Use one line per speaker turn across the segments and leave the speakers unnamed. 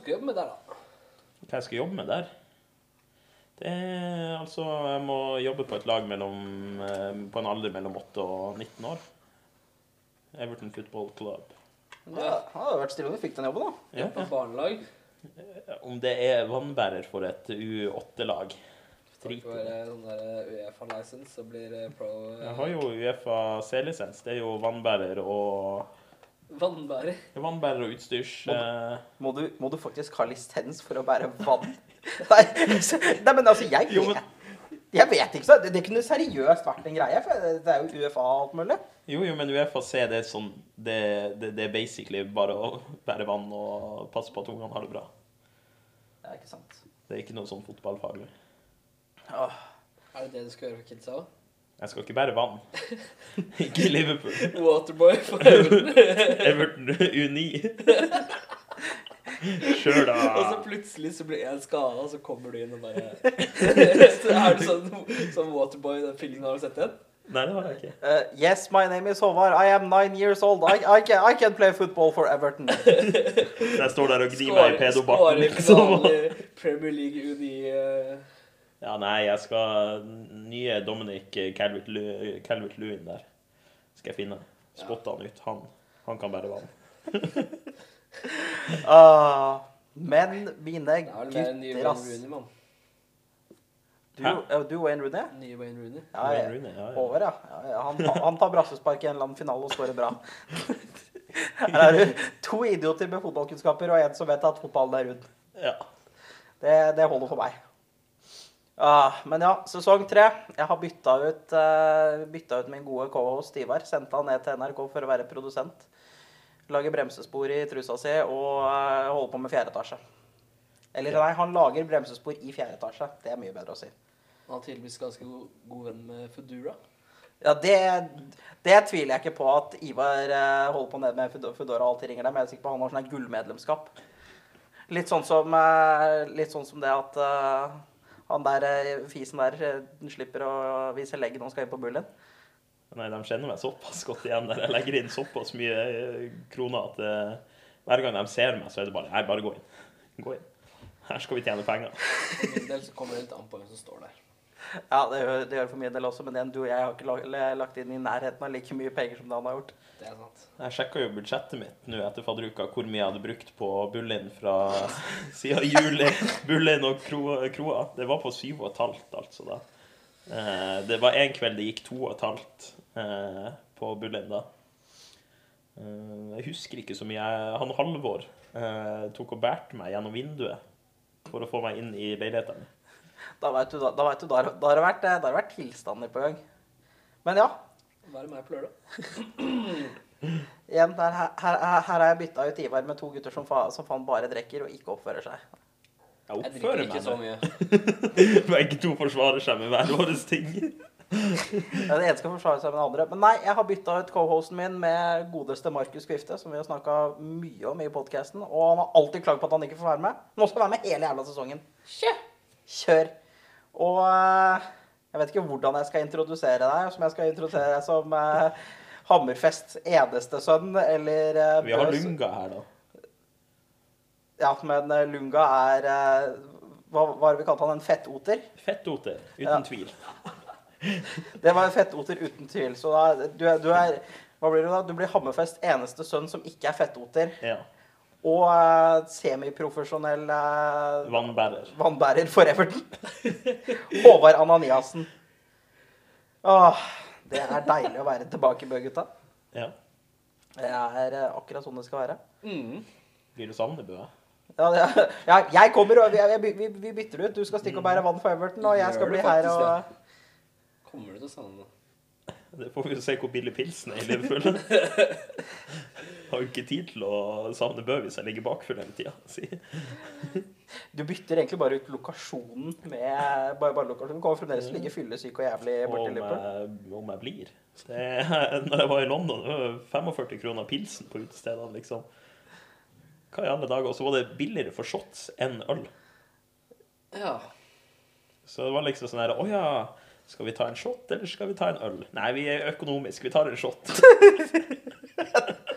Skal jobbe med der, da.
Hva jeg skal jobbe med der? Det er altså Jeg må jobbe på et lag mellom, eh, på en alder mellom 8 og 19 år. Everton Football Club.
Ja, det hadde vært stille om du fikk den jobben, da.
Ja,
På barnelag.
Om det er vannbærer for et U8-lag.
Skal ikke være sånn der Uefa-license, så blir det pro eh,
Jeg har jo Uefa C-lisens. Det er jo vannbærer og
vannbærer.
Vannbærer og utstyrs... eh,
Må du, må du faktisk ha lisens for å bære vann? Nei, nei men altså, jeg
Jo, men-
vet, jeg vet ikke så. Det, det kunne seriøst vært en greie, for det er jo UFA og alt mulig.
Jo, jo, men Uefa C det er sånn det, det, det er basically bare å bære vann og passe på at ungene har det bra.
Det er ikke sant.
Det er ikke noe sånn fotballfaglig.
Åh.
Er det det du skal gjøre for kidsa òg?
Jeg skal ikke bære vann. ikke i Liverpool.
Waterboy for Everton.
Everton U9. Sjøl, da.
Og så plutselig så blir én skada, og så kommer du inn og bare Så er du sånn sånn Waterboy i den filmen har du sett den?
Nei, det har jeg ikke.
Uh, yes, my name is Håvard. I am nine years old. I, I, can, I can play football for Everton.
Jeg står der og gnir meg i pedobakken.
Skårer
i
finale i Premier League Uni eh,
Ja, nei, jeg skal Nye Dominic Calvert-Lewin der. Skal jeg finne. Spotte han ut. Han, han kan bære vann.
Ah, men mine
er
gutter, ass. Du,
Hæ?
du Wayne Rooney?
Nye Wayne Rooney.
Ja,
Wayne. Rooney, ja, ja.
Over, ja. Han, han tar brassespark i en eller annen finale og skårer bra. Her er du to idioter med fotballkunnskaper og en som vet at fotballen er rund.
ja.
Det, det holder for meg. Ah, men ja, sesong tre. Jeg har bytta ut, uh, bytta ut min gode co-host Ivar. Sendte han ned til NRK for å være produsent. Lager bremsespor i trusa si og uh, holder på med fjerde etasje. Eller nei, han lager bremsespor i fjerde etasje. Det er mye bedre å si.
Han er tydeligvis ganske god, god venn med Foodora.
Ja, det, det tviler jeg ikke på at Ivar eh, holder på ned med Food- Foodora og alltid ringer dem. Jeg er sikker på at han har sånn gullmedlemskap. Litt sånn som, eh, litt sånn som det at eh, han der eh, fisen der eh, slipper å vise leggen når han skal inn på bullen.
Nei, de kjenner meg såpass godt igjen der. Jeg legger inn såpass mye eh, kroner at uh, hver gang de ser meg, så er det bare Nei, bare gå inn. Gå inn. Her skal vi tjene penger.
For min del så kommer det litt an på hvem som står der.
Ja, det gjør det gjør for min del også, men den du og jeg har ikke la- lagt inn i nærheten av like mye penger som det han har gjort.
Det er sant.
Jeg sjekka jo budsjettet mitt nå etter fadderuka, hvor mye jeg hadde brukt på Bullinn fra siden juli. Bullinn og Kroa. Kroa. Det var på syv og et halvt, altså, da. Eh, det var en kveld det gikk to og et halvt eh, på Bullinn, da. Eh, jeg husker ikke så mye. Han Halvor eh, tok og bærte meg gjennom vinduet for å få meg inn i leiligheten.
Da vet du, da, da, vet du, da, har- da, har det vært, har det vært tilstander på gang. Men ja,
Hva er det meg på lørdag?
igjen, her, her, her har jeg bytta ut Ivar med to gutter som, fa, som faen bare drikker og ikke oppfører seg.
Jeg oppfører
jeg ikke
meg
så mye.
Begge to forsvarer seg med hver våre ting.
Ja, det ene skal forsvare seg med det andre. Men nei, jeg har bytta ut co-hosten min med godeste Markus Kvifte, som vi har snakka mye om i podkasten. Og han har alltid klagd på at han ikke får være med. Nå skal han være med hele jævla sesongen. Kjør. Og eh, jeg vet ikke hvordan jeg skal introdusere deg. Som jeg skal introdusere deg som eh, Hammerfests eneste sønn, eller eh,
Vi har Lunga her, da.
Ja, men eh, Lunga er eh, hva, hva har vi kalt han? En fettoter?
Fettoter, uten
Ja.
tvil.
Det var en fettoter uten tvil. Så da, du, du er Hva blir du da? Du blir Hammerfests eneste sønn som ikke er fettoter.
Ja.
Og uh, semiprofesjonell uh,
Vannbærer.
vannbærer for Everton. Håvard Ananiassen. Åh, det er deilig å være tilbake i Bø, gutta.
Ja.
Det er uh, akkurat sånn det skal være.
Mm.
Blir du savnet, Bø?
Ja, det, ja, jeg kommer og vi, vi, vi, vi bytter ut. Du skal stikke og bære vann for Everton, og jeg skal bli her og
Kommer du til å savne det?
Det får vi se hvor billig pilsen er i Liverpool. Har jo ikke tid til å savne Bø hvis jeg ligger bakfull hele tida. Si.
Du bytter egentlig bare ut lokasjonen med bare, bare lokasjonen. Du kommer fremdeles til å ligge fyllesyk og jævlig borti
om
Liverpool.
om jeg blir. Det, når jeg var i London, det var 45 kroner pilsen på utestedene, liksom. Hva i alle dager? Og så var det billigere for shots enn øl.
Ja.
Så det var liksom sånn her Å ja, skal vi ta en shot, eller skal vi ta en øl? Nei, vi er økonomiske, vi tar en shot.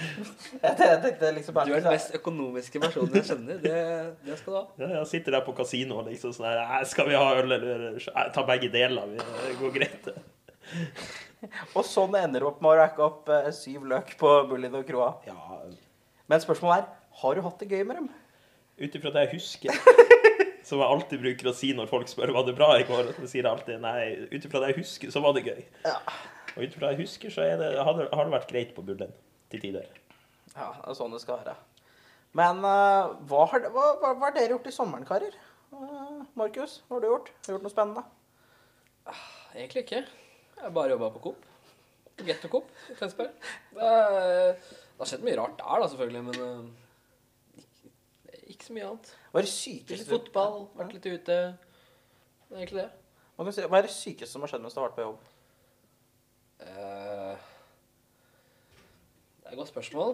Jeg tenkte liksom
Du er den mest økonomiske personen jeg kjenner. Det, det skal du ha.
Ja, jeg sitter der på kasino og liksom sånn her Skal vi ha øl, eller Ta begge deler. Det går greit.
Og sånn ender du opp med å racke opp eh, syv løk på Bullin og Kroa.
Ja,
Men spørsmålet er har du hatt det gøy med dem.
Ut ifra det jeg husker, som jeg alltid bruker å si når folk spør var det bra i går, så sier jeg alltid nei. Ut ifra det jeg husker, så var det gøy.
Ja.
Og ut ifra det jeg husker, så er det, har, det, har det vært greit på Bullen til tider.
Ja, det er sånn det skal være. Men uh, hva, har, hva, hva, hva har dere gjort i sommeren, karer? Uh, Markus, hva har du gjort? Har du gjort noe spennende?
Egentlig ikke. Jeg bare jobba på Coop. Getto Coop i Tønsberg. Det, det har skjedd mye rart der, da, selvfølgelig, men eh, ikke, ikke så mye annet.
Hva er det sykeste
litt fotball, vært litt ute. Det er egentlig det.
Hva er det sykeste som har skjedd mens du har vært på jobb?
Eh, det er et godt spørsmål.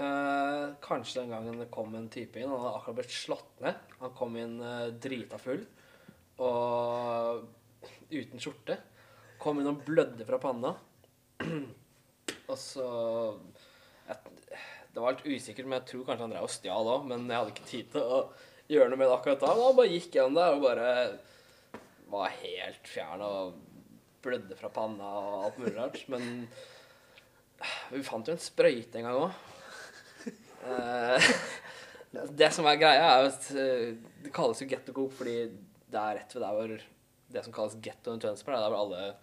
Eh, kanskje den gangen det kom en type inn. Han hadde akkurat blitt slått ned. Han kom inn eh, drita full og uten skjorte. Kom inn og blødde fra panna. og så jeg, Det var litt usikkert, men jeg tror kanskje han drev og stjal òg. Men jeg hadde ikke tid til å gjøre noe med det akkurat da. Han bare gikk gjennom der og bare var helt fjern og blødde fra panna og alt mulig rart. Men vi fant jo en sprøyte en gang òg. det som er greia, er jo at eh, det kalles jo Getto Coop fordi det er rett ved der hvor det som kalles gettoen i Tønsberg, det er der hvor alle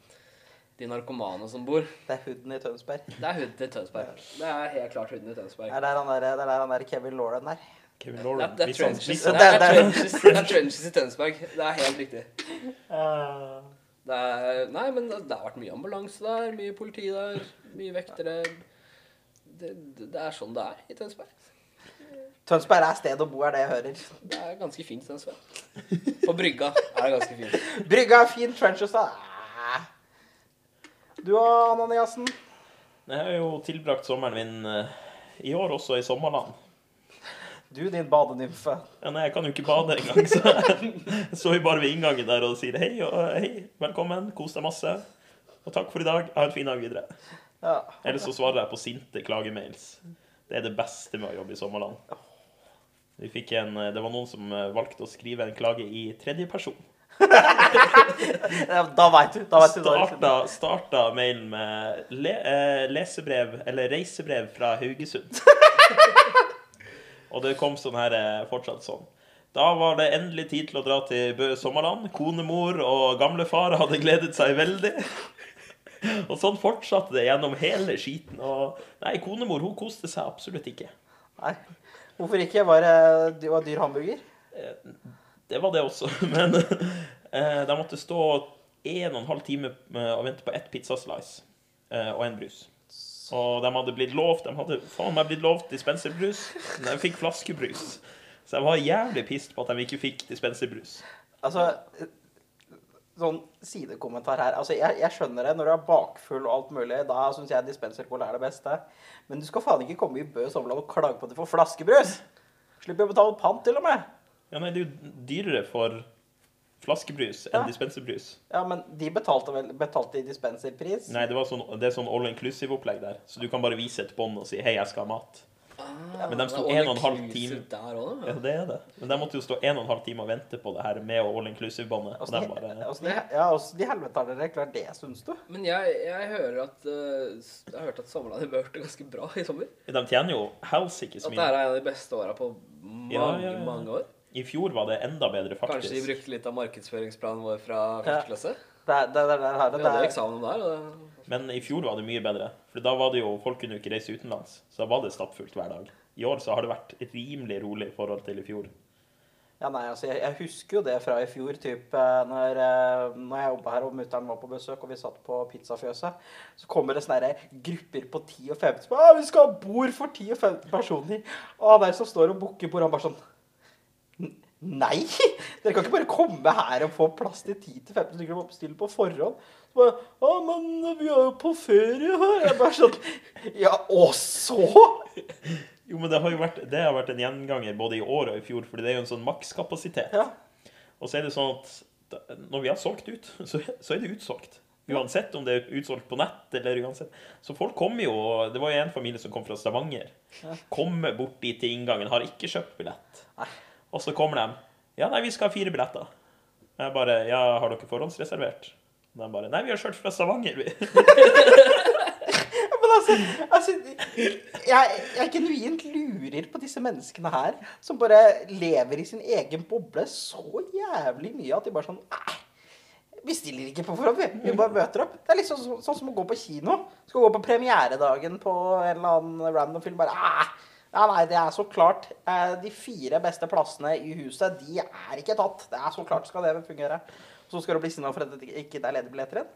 de narkomane som bor.
Det er hooden i Tønsberg.
Det er hooden i Tønsberg. Det er helt klart hooden i Tønsberg.
Det er der han der, det er der han der Kevin Lauren er.
Kevin Lauren.
det er trenches, det er,
det
trenches, det er trenches i Tønsberg. Det er helt riktig. Det er, nei, men det, det har vært mye ambulanse der, mye politi der, mye vektere. Det, det, det er sånn det er i Tønsberg.
Tønsberg er stedet å bo, er det jeg hører.
Det er ganske fint i Tønsberg. På brygga er det ganske fint.
Brygga er fin, trenches da. Ah. Du og Ananiassen?
Jeg har jo tilbrakt sommeren min eh, i år også i sommerland.
Du, din badenymfe.
Ja, nei, jeg kan jo ikke bade engang, så jeg står jo bare ved inngangen der og sier hei og hei, velkommen, kos deg masse. Og takk for i dag. Ha en fin dag videre.
Ja.
Eller så svarer jeg på sinte klagemails. Det er det beste med å jobbe i sommerland. Vi fikk en, det var noen som eh, valgte å skrive en klage i tredje person.
Da veit du. Da vet du.
Starta, starta mailen med le, eh, lesebrev, eller reisebrev fra Haugesund. Og det kom sånn her eh, fortsatt sånn. Da var det endelig tid til å dra til Bø sommerland. Konemor og gamlefar hadde gledet seg veldig. Og sånn fortsatte det gjennom hele skiten. Og nei, konemor hun koste seg absolutt ikke.
Nei. Hvorfor ikke? Var det var dyr hamburger?
Det var det også. Men eh, de måtte stå en og en halv time eh, og vente på ett pizzaslice eh, og en brus. Og de hadde blitt lovt De hadde faen meg blitt lovt dispenserbrus. Men de fikk flaskebrus. Så jeg var jævlig pissed på at de ikke fikk dispenserbrus.
Altså Sånn sidekommentar her. Altså, jeg, jeg skjønner det. Når du er bakfull og alt mulig, da syns jeg dispensercola er det beste. Men du skal faen ikke komme i Bø sommerland og klage på at du får flaskebrus! Slipper å betale pant, til og med.
Ja, nei, det er jo dyrere for flaskebrus enn
Ja.
dispenserbrus.
Ja, men de betalte vel betalte i dispenserpris?
Nei, det, var sånn, det er sånn all inclusive-opplegg der. Så du kan bare vise et bånd og si 'hei, jeg skal ha mat'. Men de sto en og en halv time
Der også.
Ja, det er det. Men de måtte jo stå en og en halv time og vente på det her med all inclusive-båndet. Og de bare
ja, åssen i helvete har dere klart det, syns du?
Men jeg, jeg hører at uh, Jeg har hørt at Sommerland i Bø hørte ganske bra i sommer.
De tjener jo helsike så mye.
At det her er en av de beste åra på mange,
Ja, ja, ja.
mange år.
I fjor var det enda bedre, faktisk.
Kanskje de brukte litt av markedsføringsplanen vår fra første klasse?
Det, det, det, det, her,
Vi
det,
hadde eksamen om det her. Og
Men i fjor var det mye bedre. For da var det jo Folk kunne jo ikke reise utenlands. Så da var det stappfullt hver dag. I år så har det vært rimelig rolig i forhold til i fjor.
Ja, nei, altså, jeg, jeg husker jo det fra i fjor, typ, eh, når, eh, når jeg jobba her og mutter'n var på besøk, og vi satt på pizzafjøset. Så kommer det sånne grupper på 10 og 15 som ah, 'Vi skal ha bord for 10 og 15 personer.' Og han der som står og booker bord, han bare sånn «N- Nei! Dere kan ikke bare komme her og få plass til 10-15 stykker og bestille på forhånd. Så bare, ja, men vi er jo på ferie her. Jeg bare sånn Ja, og så?
Jo, men det har jo vært, det har vært en gjenganger både i år og i fjor, fordi det er jo en sånn makskapasitet.
Ja.
Og så er det sånn at når vi har solgt ut, så, så er det utsolgt. Uansett om det er utsolgt på nett eller uansett. Så folk kommer jo Det var jo en familie som kom fra Stavanger. Kommer bort dit til inngangen, har ikke kjøpt billett.
Nei.
Og så kommer de. Ja, nei, vi skal ha fire billetter. Jeg bare Ja, har dere forhåndsreservert? De bare Nei, vi har kjørt fra Stavanger, vi.
Men altså, altså jeg, jeg genuint lurer på disse menneskene her, som bare lever i sin egen boble så jævlig mye at de bare sånn Nei, vi stiller ikke på forhånd, vi. Vi bare møter opp. Det er liksom så, sånn som å gå på kino. Skal gå på premieredagen på en eller annen random film. Bare «Ah, ja, nei, det er så klart. Eh, De fire beste plassene i huset, de er ikke tatt. Det er så klart skal det fungere. Så skal du bli sinna for at det ikke er lederbilletter igjen?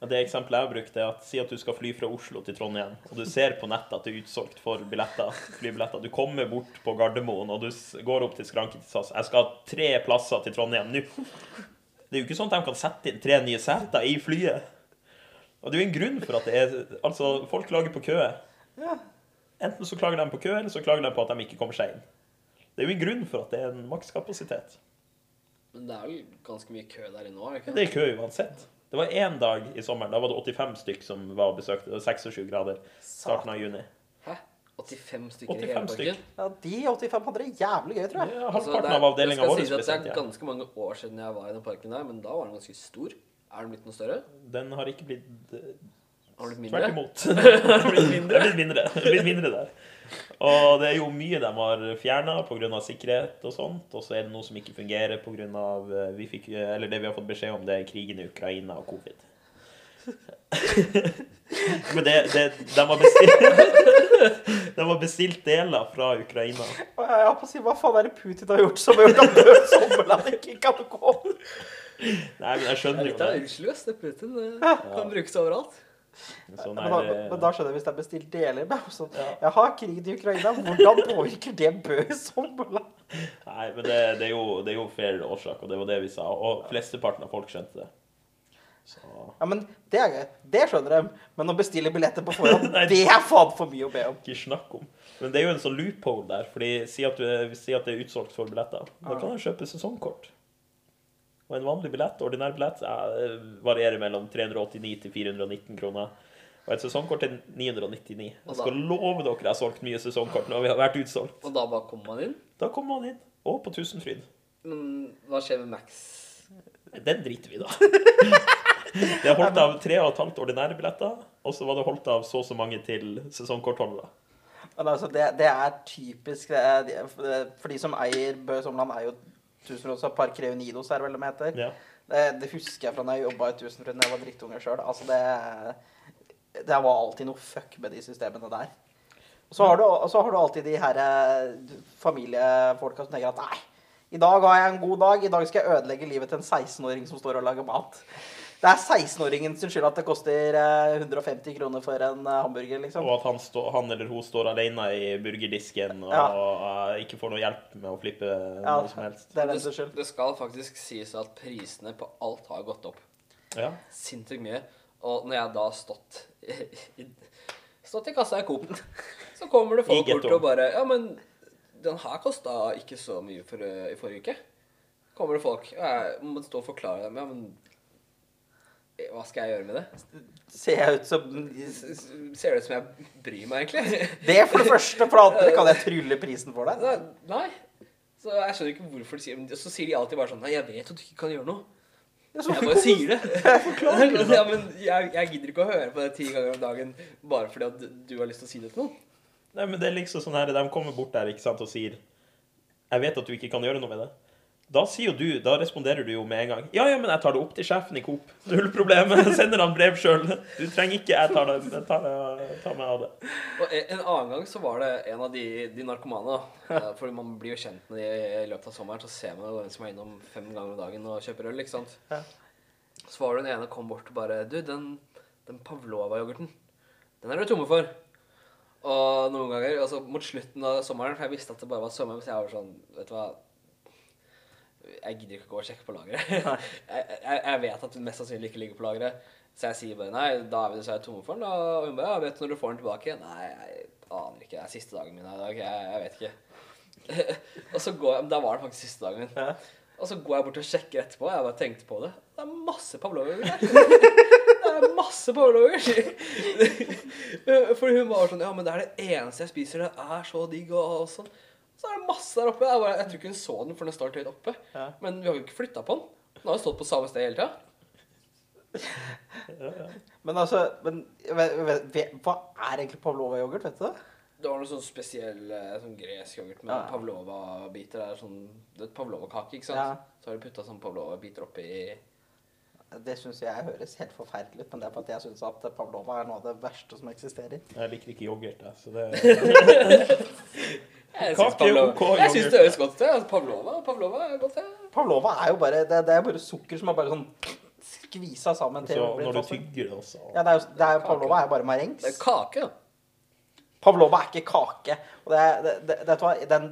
Det eksempelet jeg har brukt, er at si at du skal fly fra Oslo til Trondheim, og du ser på nettet at det er utsolgt for billetter, flybilletter. Du kommer bort på Gardermoen, og du går opp til skranken til SAS. Jeg skal ha tre plasser til Trondheim nå. Det er jo ikke sånn at de kan sette inn tre nye seter i flyet. Og det er jo en grunn for at det er Altså, folk lager på kø.
Ja.
Enten så klager de på kø, eller så klager de på at de ikke kommer seg inn. Det er jo en grunn for at det er en makskapasitet.
Men det er vel ganske mye kø der inne er det?
Det er kø uansett. Det var én dag i sommeren, da var det 85 stykk som var og besøkte. Det var 26 grader starten av juni.
Hæ? 85 stykker i hele parken?
Ja, De 85 hadde det jævlig gøy, tror jeg.
Ja, halvparten
altså, er-
av avdelinga vår
Si Det er ganske mange år siden jeg var i den parken der, men da var den ganske stor. Er den blitt noe større?
Den har ikke blitt
Har
Tvert imot. Det har blitt mindre. Det er blitt mindre. Er blitt mindre der. Og det er jo mye de har fjerna pga. sikkerhet og sånt. Og så er det noe som ikke fungerer pga. Vi fikk, det vi har fått beskjed om, det er krigen i Ukraina og covid. Men det, det, de, har bestilt, de har bestilt deler fra Ukraina.
Jeg har på å si, Hva faen er det Putin har gjort som har gjort at sommerland ikke kan gå?
Nei, men jeg
Det er
skjønner jo
litt av
det.
unnskyld, ass. Det Putin det kan brukes overalt.
Sånn
Men da, men da skjønner jeg hvis det er bestilt deler. Ja. jeg har krig krigen i Ukraina, hvordan påvirker det Bø i sommerland?
Nei, men det, det, er jo, det er jo fair årsak, og det var det vi sa. Og flesteparten av folk skjønte det. Så
Ja, men Det er greit. Det skjønner de. Men å bestille billetter på forhånd, det er faen for mye å be om.
ikke snakk om. Men det er jo en sånn loophole der. fordi Si at, du, si at det er utsolgt for billetter. Da kan du kjøpe sesongkort. Og en vanlig billett, ordinær billett, varierer mellom 389 til 419 kroner. Og et sesongkort er 999. Jeg skal love dere jeg har solgt mye sesongkort når vi har vært utsolgt.
Og da bare kommer man inn.
Da kommer man inn. Og på Tusenfryd.
Men hva skjer med Max?
Den driter vi i, da. Det er holdt av tre og et halvt ordinære billetter, og så var det holdt av så og så mange til sesongkortholdere.
Men altså, det, det er typisk det er, For de som eier Bø Somland, er jo Tusenfryd Park Reunidos, er det vel de heter.
Ja.
Det, det husker jeg fra da jeg jobba i Tusenfryd da jeg var drittunge sjøl. Altså, det, det var alltid noe fuck med de systemene der. Og så har du, så har du alltid de her eh, familiefolka som tenker at nei, i dag har jeg en god dag, i dag skal jeg ødelegge livet til en 16-åring som står og lager mat. Det er 16-åringen sin skyld at det koster eh, 150 kroner for en eh, hamburger, liksom.
Og at han, stå, han eller hun står alene i burgerdisken og
Ja.
eh, ikke får noe hjelp med å flippe
Ja,
noe som helst.
det er
Det,
den skyld.
det skal faktisk sies at prisene på alt har gått opp.
Ja.
Sinnssykt mye. Og når jeg da har stått i, stått i kassa i Coop, så kommer det folk bort og bare Ja, men den her kosta ikke så mye for, eh, i forrige uke. Kommer det folk. Og jeg må stå og forklare dem. Ja, men eh, hva skal jeg gjøre med det?
Ser jeg ut som
Ser det ut som jeg bryr meg, egentlig?
Det er for det første, for kan jeg trylle prisen for deg.
Nei. Så jeg skjønner ikke hvorfor de sier det. Så sier de alltid bare sånn Nei, jeg vet at du ikke kan gjøre noe. Jeg bare sier det. ja, men jeg, jeg gidder ikke å høre på det ti ganger om dagen bare fordi at du har lyst til å si det til noen.
Nei, men det er liksom sånn her, De kommer bort der ikke sant, og sier 'Jeg vet at du ikke kan gjøre noe med det'. Da sier jo du, da responderer du jo med en gang. 'Ja, ja, men jeg tar det opp til sjefen i Coop. Null problem. Sender han brev sjøl. Du trenger ikke Jeg tar, det, jeg tar, det, tar meg av det.
Og en en annen gang så var det en av de, de narkomane. Eh, Fordi man blir jo kjent med de i løpet av sommeren. Så ser man jo hvem som er innom fem ganger om dagen og kjøper øl. ikke sant? Så var det den ene kom bort og bare Du, den, den Pavlova-yoghurten, den er du tomme for. Og noen ganger, altså mot slutten av sommeren, for jeg visste at det bare var sommer, så jeg var sånn Vet du hva Jeg gidder ikke å gå og sjekke på lageret. jeg, jeg, vet at den mest sannsynlig ikke ligger på lageret. Så jeg sier bare nei, da er vi dessverre tomme for den. Og hun bare ja, vet du når du får den tilbake? Nei, jeg aner ikke. Det er siste dagen min her i dag. Jeg, jeg vet ikke. og så går jeg, Da var det faktisk siste dagen min.
Ja.
Og så går jeg bort og sjekker etterpå. Jeg bare tenkte på det. Det er masse pavlover der. Det er masse pavlover. For hun var sånn Ja, men det er det eneste jeg spiser. Det er så digg og sånn. Så er det masse der oppe. Jeg, bare, jeg tror ikke hun så den, for den står høyt oppe.
Ja.
Men vi har jo ikke flytta på den. Den har jo stått på samme sted hele tida.
Men altså men, ve- ve- ve- Hva er egentlig pavlova-yoghurt? Vet du det?
Det var noe sånn spesiell eh, sånn gresk yoghurt med
Ja.
pavlova-biter. Det er sånn, det er pavlova-kake, ikke sant?
Ja.
Så har de putta sånn pavlova-biter oppi
Det syns jeg høres helt forferdelig ut, men det er fordi jeg syns at pavlova er noe av det verste som eksisterer.
Jeg liker ikke yoghurt, jeg, så det
Jeg syns pavlova, det høres godt ut. Altså, pavlova, pavlova er godt, det.
Pavlova er jo bare det, det er bare sukker som er bare sånn skvisa sammen til
Så når du tygger det også
Ja, det er jo, det er, pavlova er jo bare marengs.
Det er kake, da.
Pavlova er ikke kake. Og det, er- det, det, vet du hva, den,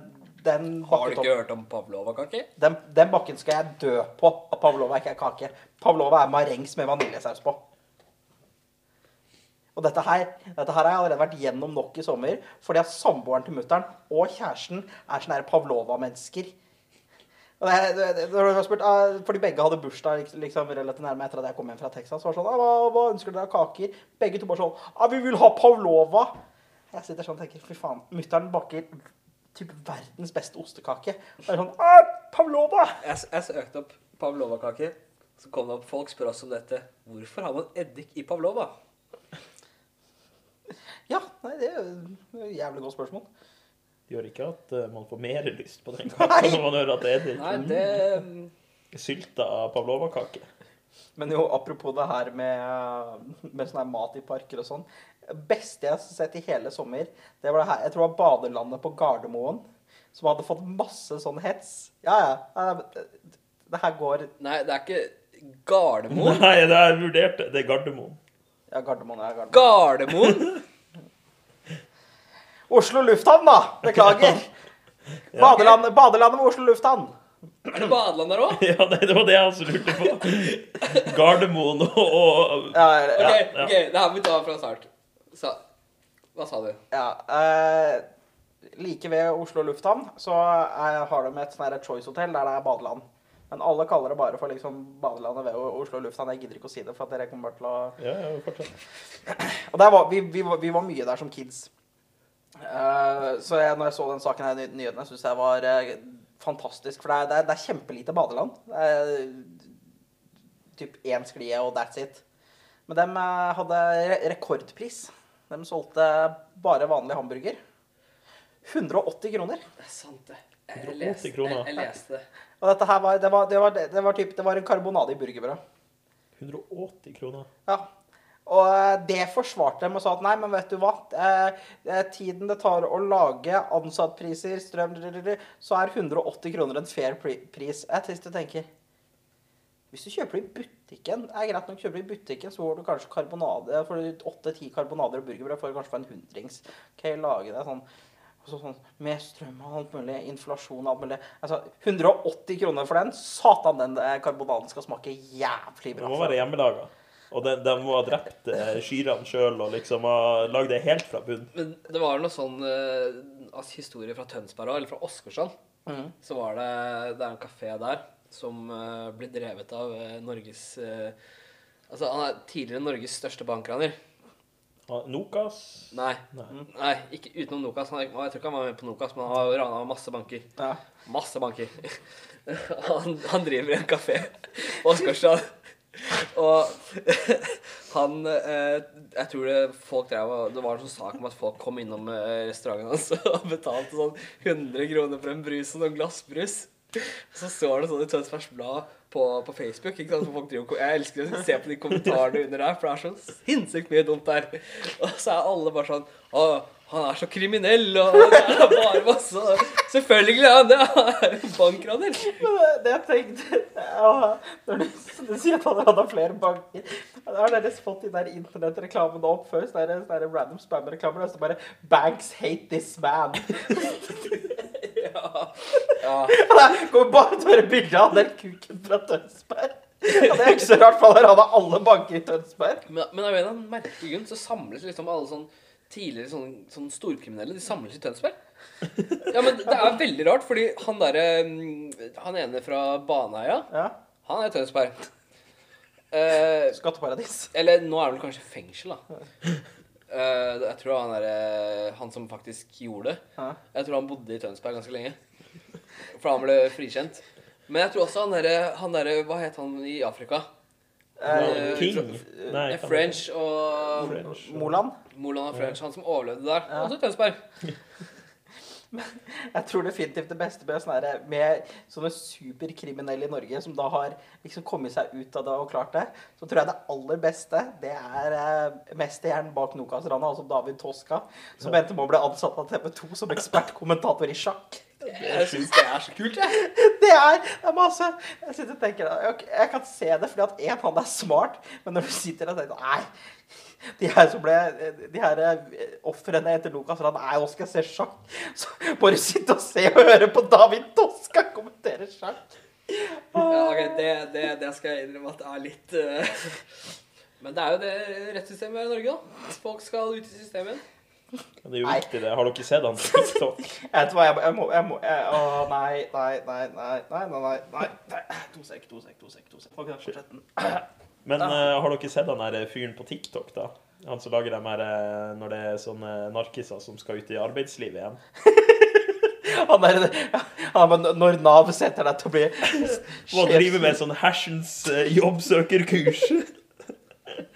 den
Har du
bakken
ikke hørt om pavlova-kake?
Den, den bakken skal jeg dø på, at pavlova ikke er kake. Pavlova er marengs med vaniljesaus på. Og dette her, dette her har jeg allerede vært gjennom nok i sommer, fordi at samboeren til mutter'n og kjæresten er sånne pavlova-mennesker. Ah, fordi begge hadde bursdag liksom, liksom, relativt nærme etter at jeg kom hjem fra Texas. Så var sånn, ah, hva, hva ønsker dere av kaker? Begge to bare sånn ah, Vi vil ha pavlova! Jeg sitter sånn og tenker fy faen, mutter'n baker typ verdens beste ostekake. Og er sånn Pavlova!
Jeg, jeg søkte opp pavlova-kake. Så kom det opp folk spør oss om dette. Hvorfor har man eddik i pavlova?
Ja, nei, det er jo et jævlig godt spørsmål.
Det gjør ikke at eh, man får mer lyst på den
Nei.
kaka når man hører at det er
Nei,
eddik.
det
Sylta pavlova-kake.
Men jo, apropos det her med, med sånn her mat i parker og sånn. beste jeg har sett i hele sommer, det var det her. Jeg tror det var badelandet på Gardermoen. Som hadde fått masse sånn hets. Ja, ja. eh, Det her går
Nei, det er ikke Gardermoen.
Nei, det er vurdert det. Det er Gardermoen.
Ja, Gardermoen er Gardermoen.
Gardermoen?
Oslo lufthavn, da! Beklager. Badelandet, badelandet ved Oslo lufthavn.
Er det badeland der òg?
Ja, det, det var det jeg også lurte på. Gardermoen og, og
Ja,
Ok,
ja,
Okay,
ok, det her må vi ta fra start. Så, hva sa du?
ja. eh, like ved Oslo lufthavn så er, har de et sånn Choice-hotell der det er badeland. Men alle kaller det bare for liksom badelandet ved Oslo lufthavn. Jeg gidder ikke å si det, for at dere kommer bare til å
Ja, ja, fortsatt.
Og der var, vi, vi, vi var mye der som kids. Eh, så jeg, når jeg så den saken her i ny- nyhetene, syns jeg var eh, fantastisk. For det er, det, er, det er kjempelite badeland. Det er typ én sklie, og that's it. Men de eh, hadde re rekordpris. De solgte bare vanlig hamburger. 180 kroner.
Det er sant, det. Jeg leste, jeg, jeg leste det.
Og dette her var, det var, det var, det var, typ, det var en karbonade i burgerbrød.
180 kroner.
Ja. Og eh, det forsvarte dem og sa at nei, men vet du hva? Eh, eh, tiden det tar å lage ansattpriser, strøm, så er 180 kroner en fair pris. Jeg trist å tenker. Hvis du kjøper det i butikken, er greit nok kjøper det i butikken, så får du kanskje karbonade. Får du 8-10 karbonader og burgerbrød, får du kanskje for en hundrings. Okay, lage det sånn, sånn med strøm og alt mulig, inflasjon og alt mulig. Altså, 180 kroner for den. Satan, den eh, karbonaden skal smake jævlig bra.
Nå må være hjemmelaga. Og de, de må ha drept eh, kyrne sjøl og liksom ha lagd det helt fra bunn.
Men det var noe sånn uh, historie fra Tønsberg eller fra Åsgårdstrand.
Mm.
Så var det Det er en kafé der som uh, blir drevet av eh, Norges eh, Altså, han er tidligere Norges største bankraner.
Ah, Nokas
Nei.
Nei.
Nei, ikke utenom Nokas. Han, jeg tror ikke han var med på Nokas, men han har rana masse banker.
Ja.
Masse banker. han, han driver en kafé på Åsgårdstrand. Og han eh, Jeg tror det folk drev Det var en sånn sak om at folk kom innom eh, restauranten hans og betalte sånn 100 kroner for en brus og noen glassbrus. Så står det sånn i Tønsbergs Blad på, på Facebook. Ikke sant? Folk driver, jeg elsker å se på de kommentarene under der, for det er så sinnssykt mye dumt der. Og så er alle bare sånn Å, han er så kriminell, og det er bare masse Selvfølgelig er han det! Han er en bankraner.
Det, jeg tenkte ja, Når du, du sier at han hadde flere banker Har dere fått de der internettreklamene opp før? Er sånne der random spam-reklamer. Og så bare 'Banks hate this man'.
Ja. ja.
Det kommer bare til å være bilde av den kuken fra Tønsberg. Ja, det er ikke så rart, for han hadde alle banker i Tønsberg.
Men, men av en eller annen merkelig grunn så samles liksom alle sånn tidligere sånn, sånn storkriminelle De samles i Tønsberg. Ja, men det er veldig rart, fordi han derre mm, Han ene fra Baneheia,
Ja.
han er i Tønsberg. Eh,
Skatteparadis.
eller nå er han vel kanskje fengsel, da. Eh, jeg tror han er Han som faktisk gjorde det. Jeg tror han bodde i Tønsberg ganske lenge. For han ble frikjent. Men jeg tror også han derre han derre- Hva het han i Afrika?
Eh,
King?
Eh,
Nei,
eh, French og
French.
Moland.
Moland og French. Han som overlevde der.
Ja.
Også Tønsberg.
Jeg tror definitivt det beste med, sånne, med sånne superkriminelle i Norge som da har liksom kommet seg ut av det og klart det, så tror jeg det aller beste det er eh, mesterhjernen bak Nokas-ranet, altså David Toska, som endte med å bli ansatt av TV 2 som ekspertkommentator i sjakk.
Jeg syns det er så kult, jeg.
Det er, det er masse Jeg sitter og tenker jeg, jeg kan se det fordi at en, han er smart, men når du sitter og tenker Nei. De her som ble De her eh, ofrene etter Lucas Rand Nei, nå skal se sjakk. Så bare sitte og se og høre på David Toska kommentere sjakk.
Ja, ok, det, det, det skal jeg innrømme at er litt uh... Men det er jo det rettssystemet i Norge, da. Folk skal ut i systemet
Det er jo
Nei.
viktig, det. Har dere sett han på TikTok?
Vet hva, jeg, må, jeg må jeg, Å, nei, nei, nei, nei, nei, nei, nei, nei. To sek, to sek, to sek. to sek. Okay, fortsett den.
Men uh, har dere sett han der fyren på TikTok, da? Han som lager dem her eh, når det er sånne narkiser som skal ut i arbeidslivet igjen.
Han er, han, men når Nav setter deg til å bli
Må driver med sånn hersens eh, jobbsøkerkurs.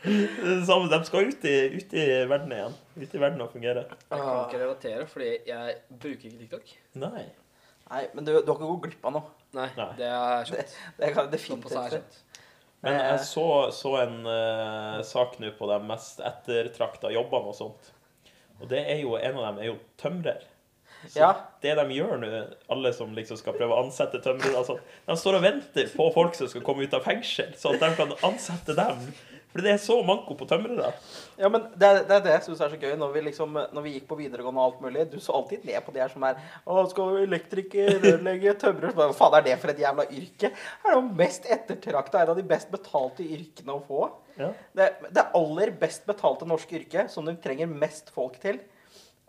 Det samme, de skal ut i, ut i verden igjen. Ut i verden og fungerer.
Jeg kan ikke relatere, fordi jeg bruker ikke TikTok.
Nei.
Nei, men du, du har ikke gått glipp av noe.
Nei,
Nei.
det er skjønt.
det kan
Såpass er
definitivt si.
skjønt.
Men
Eh.
jeg så, så en uh, sak nå på de mest ettertrakta jobbene og sånt. Og det er jo, en av dem er jo tømrer. Så
Ja.
det de gjør nå, alle som liksom skal prøve å ansette tømrere, altså, de står og venter på folk som skal komme ut av fengsel, så at de kan ansette dem. For det er så manko på tømrere.
Ja, men det, er- det er det jeg syns er så gøy. Når vi, liksom, når vi gikk på videregående og alt mulig Du så alltid ned på de her som er Å, skal du elektriker, rørlegger, tømrer Hva faen er det for et jævla yrke? Det er det mest ettertrakta, et av de best betalte yrkene å få.
Ja.
Det, det aller best betalte norske yrket, som du trenger mest folk til,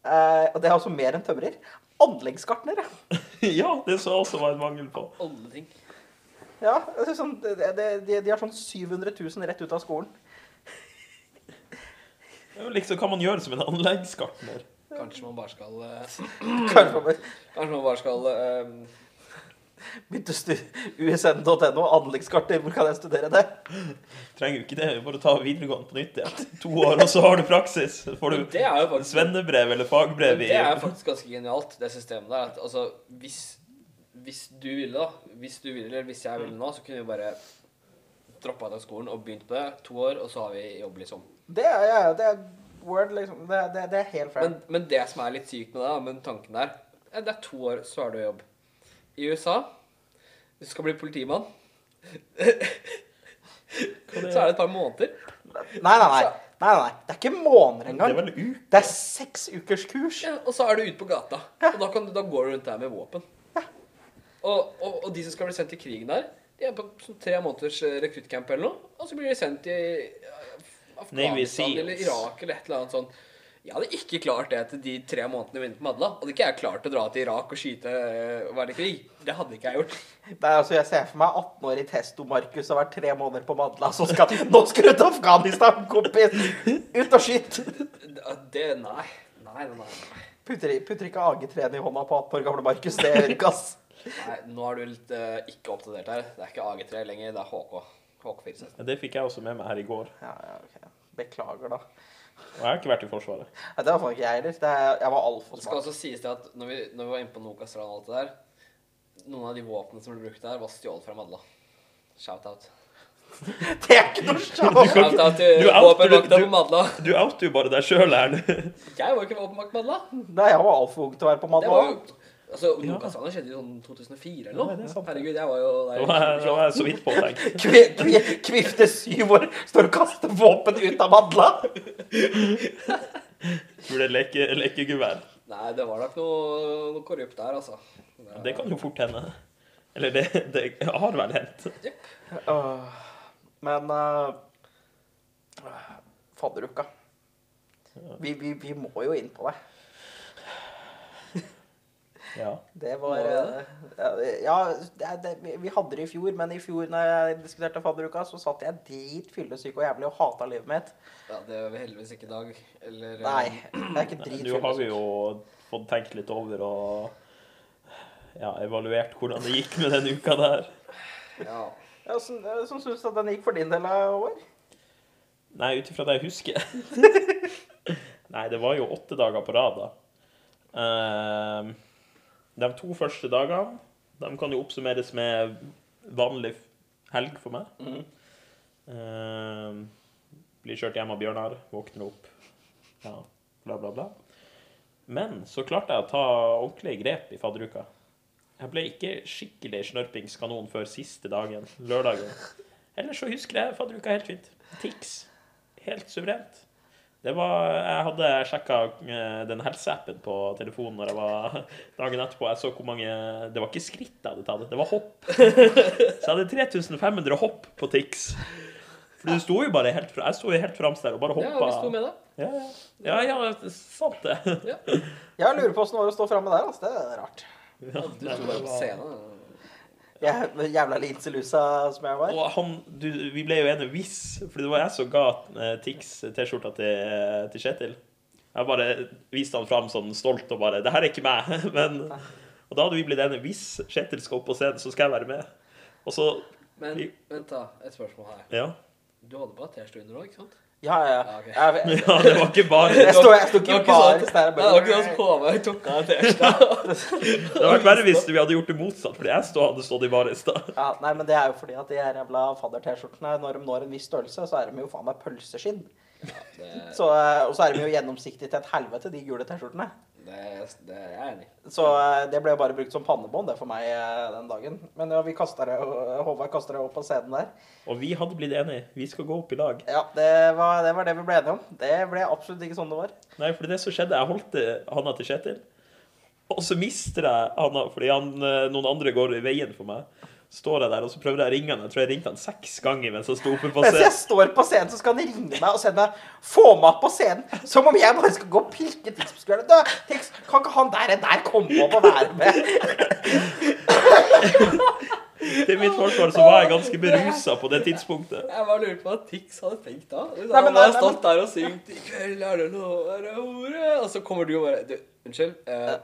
eh, og det er altså mer enn tømrer, anleggsgartnere.
ja, det så også var en mangel på.
Alle ting.
Ja, det er sånn, det, det, de, de har sånn 700 000 rett ut av skolen.
Ja, Liksom, hva man gjør som en anleggsgartner?
Kanskje man bare skal eh,
Kanskje man bare
Kanskje man bare skal um...
begynte å usn.no, anleggsgartner, hvor kan jeg studere det?
Trenger jo ikke det, bare ta videregående på nytt igjen. To år, og så har du praksis. Så får du
det er jo faktisk
svennebrev eller fagbrev i
det er faktisk ganske genialt, det systemet der. At, altså, hvis, hvis du ville, da Hvis du ville, eller hvis jeg ville nå, så kunne vi bare droppa ut av skolen og begynt på det. To år, og så har vi jobb, liksom.
Det er, ja, det er word, liksom. Det, det, det er helt fair.
Men, men det som er litt sykt med det, med tanken der Det er to år, så har du jobb. I USA Hvis du skal bli politimann, så er det et par måneder.
Nei, nei, nei. nei, nei. Det er ikke måneder engang.
Det er vel uke.
Det er seks ukers kurs.
Ja, og så er du ute på gata. Og da, kan du, da går du rundt der med våpen. Og, og, og de som skal bli sendt til krigen der, de er på sånn tre måneders eh, rekruttcamp eller noe. Og så blir de sendt til eh, Afghanistan eller Irak eller et eller annet sånt. Jeg hadde ikke klart det etter de tre månedene vi på Madla. Hadde ikke jeg klart å dra til Irak og skyte eh, og være i krig. Det hadde ikke jeg gjort.
Det er, altså, jeg ser for meg 18-årig Testo-Markus har vært tre måneder på Madla, så skal Nå skal du til Afghanistan, kompis! Ut og skyt!
Det, det Nei. Nei, nei, nei.
Putter, putter ikke AG3-en i hånda på 18 år gamle Markus. Det gjør ikke, ass.
Nei nå er du litt uh, ikke oppdatert her. Det er ikke AG3 lenger, det er HK. HK416.
Det fikk jeg også med meg her i går.
Ja, ja, ok. Beklager, da.
Og jeg har ikke vært i Forsvaret.
Nei, det var faktisk ikke jeg heller. Det er- Jeg var altfor
Det skal også sies det at når vi, når vi var inne på Nokas-ran og alt det der Noen av de våpnene som ble brukt der, var stjålet fra Madla. Shout-out.
Det er ikke noe sjans!
Shout-out til
du outer- du-
på Madla.
Du outer jo bare deg sjøl her.
Jeg var ikke våpenvakt på Madla.
Nei, jeg var altfor ung til å være på Madla.
Det var jo Altså,
Ja.
Nokas-ranet skjedde jo sånn 2004 eller noe.
det er.
Herregud, jeg var jo der.
jeg, var jeg så vidt påtenkt.
Kvi, kvi, Kvifte syv år, står og kaster våpen ut av Madla.
Tror det er leke, lekegevær.
Nei, det var nok noe, noe korrupt der, altså.
Det kan jo fort hende. Eller det, det har vel hendt.
Åh, Men uh, Fadderuka. Vi, vi, vi må jo inn på det.
Ja.
Det var
Var det
eh, Ja, det, det, vi- hadde det i fjor, men i fjor når jeg diskuterte fadderuka, så satt jeg dritfyllesyk og jævlig og hata livet mitt.
Ja, det gjør vi heldigvis ikke i dag. Eller eh,
Nei, jeg er ikke dritfyllesyk.
Nå har vi jo fått tenkt litt over og ja, evaluert hvordan det gikk med den uka der.
Ja.
Ja, Åssen sånn syns du at den gikk for din del av år?
Nei, ut ifra det jeg husker. Nei, det var jo åtte dager på rad, da. Ehm, de to første dagene de kan jo oppsummeres med vanlig helg for meg.
Mm.
Ehm, blir kjørt hjem av Bjørnar, våkner opp, ja, bla, bla, bla. Men så klarte jeg å ta ordentlige grep i fadderuka. Jeg ble ikke skikkelig snørpingskanon før siste dagen, lørdagen. Ellers så husker jeg fadderuka helt fint. Tix. Helt suverent. Det var, jeg hadde sjekka den helseappen på telefonen når jeg var dagen etterpå. Jeg så hvor mange Det var ikke skritt jeg hadde tatt, det var hopp. Så jeg hadde 3500 hopp på Tix. For du sto jo bare helt Jeg sto jo helt fremst der og bare
ja, vi sto med deg.
Ja, ja, ja, ja, sant det.
Jeg lurer på åssen det var å stå framme der. Altså. Det er rart.
Ja,
Du sto bare på scenen.
Jeg, jævla Linselusa som jeg var.
Og han, du, vi ble jo enige hvis, for det var jeg som ga eh, Tix T-skjorta til, til Kjetil. Jeg bare viste han fram sånn stolt og bare 'Det her er ikke meg'. Men, og da hadde vi blitt enige hvis Kjetil skal opp på scenen, så skal jeg være med. Og så
Men vent, da. Et spørsmål her.
Ja.
Du hadde bare T-skjorte under òg, ikke sant?
Ja, ja.
Ja, ok.
Jeg, jeg,
ja det var ikke bare
jeg
sto
ikke bare
sånn-
der.
Nei, det var ikke sånn at Håvard tok av T-skjorta.
Det hadde vært verre hvis vi hadde gjort det motsatt, fordi jeg stod, hadde stått i bare i stad.
Ja, nei, men det er jo fordi at de her jævla fadder-T-skjortene, når de når en viss størrelse, så er de jo faen meg pølseskinn.
Det,
Så, eh, og så er de jo gjennomsiktige til et helvete, de gule T-skjortene.
Det, det er jeg enig i.
Så eh, det ble bare brukt som pannebånd det for meg eh, den dagen. Men ja, vi kastet det, Håvard kasta det opp på scenen der.
Og vi hadde blitt enige. Vi skal gå opp i lag.
Ja, det var, det var det vi ble enige om. Det ble absolutt ikke sånn det var.
Nei, for det som skjedde, jeg holdt handa til Kjetil, og så mister jeg handa fordi han, eh, noen andre går i veien for meg. Står jeg der, og så prøver jeg å ringe han. Jeg tror jeg ringte han seks ganger mens han sto oppe på scenen.
Mens jeg står på scenen, så skal han ringe meg og sende meg Få meg opp på scenen! Som om jeg bare skal gå og pirke Tix på skulderen. Du, Tix, kan ikke han der, der komme opp og være med?
Til mitt forsvar så var jeg ganske berusa på det tidspunktet.
Jeg bare lurte på hva Tix hadde tenkt da.
Nei,
han
men-
hadde
nei,
stått der og syngt 'I kveld er det noe og så kommer du og bare Du, unnskyld. Eh,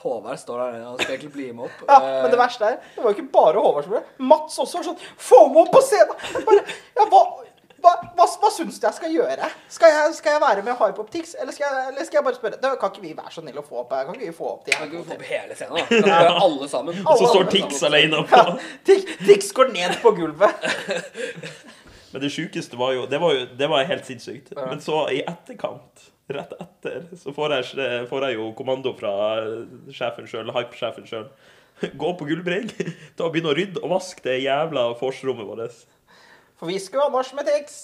Håvard står der nede, han skal egentlig bli med opp.
Ja, men det
Eh,
verste er, det var jo ikke bare Håvard som ble Mats også var sånn Få meg opp på scenen! Jeg Bare, ja, hva, hva, hva, hva syns du jeg skal gjøre? Skal jeg, skal jeg være med Hype Up Tix, eller skal jeg, eller skal jeg bare spørre det, Kan ikke vi være så snille å få opp Kan ikke vi få opp de
Kan ikke vi få opp hele scenen, da? Kan vi alle sammen?
Og så står Tix alene
Ja. Tix, Tix går ned på gulvet.
Men det sjukeste var jo Det var jo det var helt sinnssykt. Men så i etterkant, rett etter, så får jeg, får jeg jo kommando fra sjefen sjøl, hype-sjefen sjøl. Gå på Gullbreng, ta og begynne å rydde og vaske det jævla forsrommet vårt.
For vi skulle ha nach med Tix.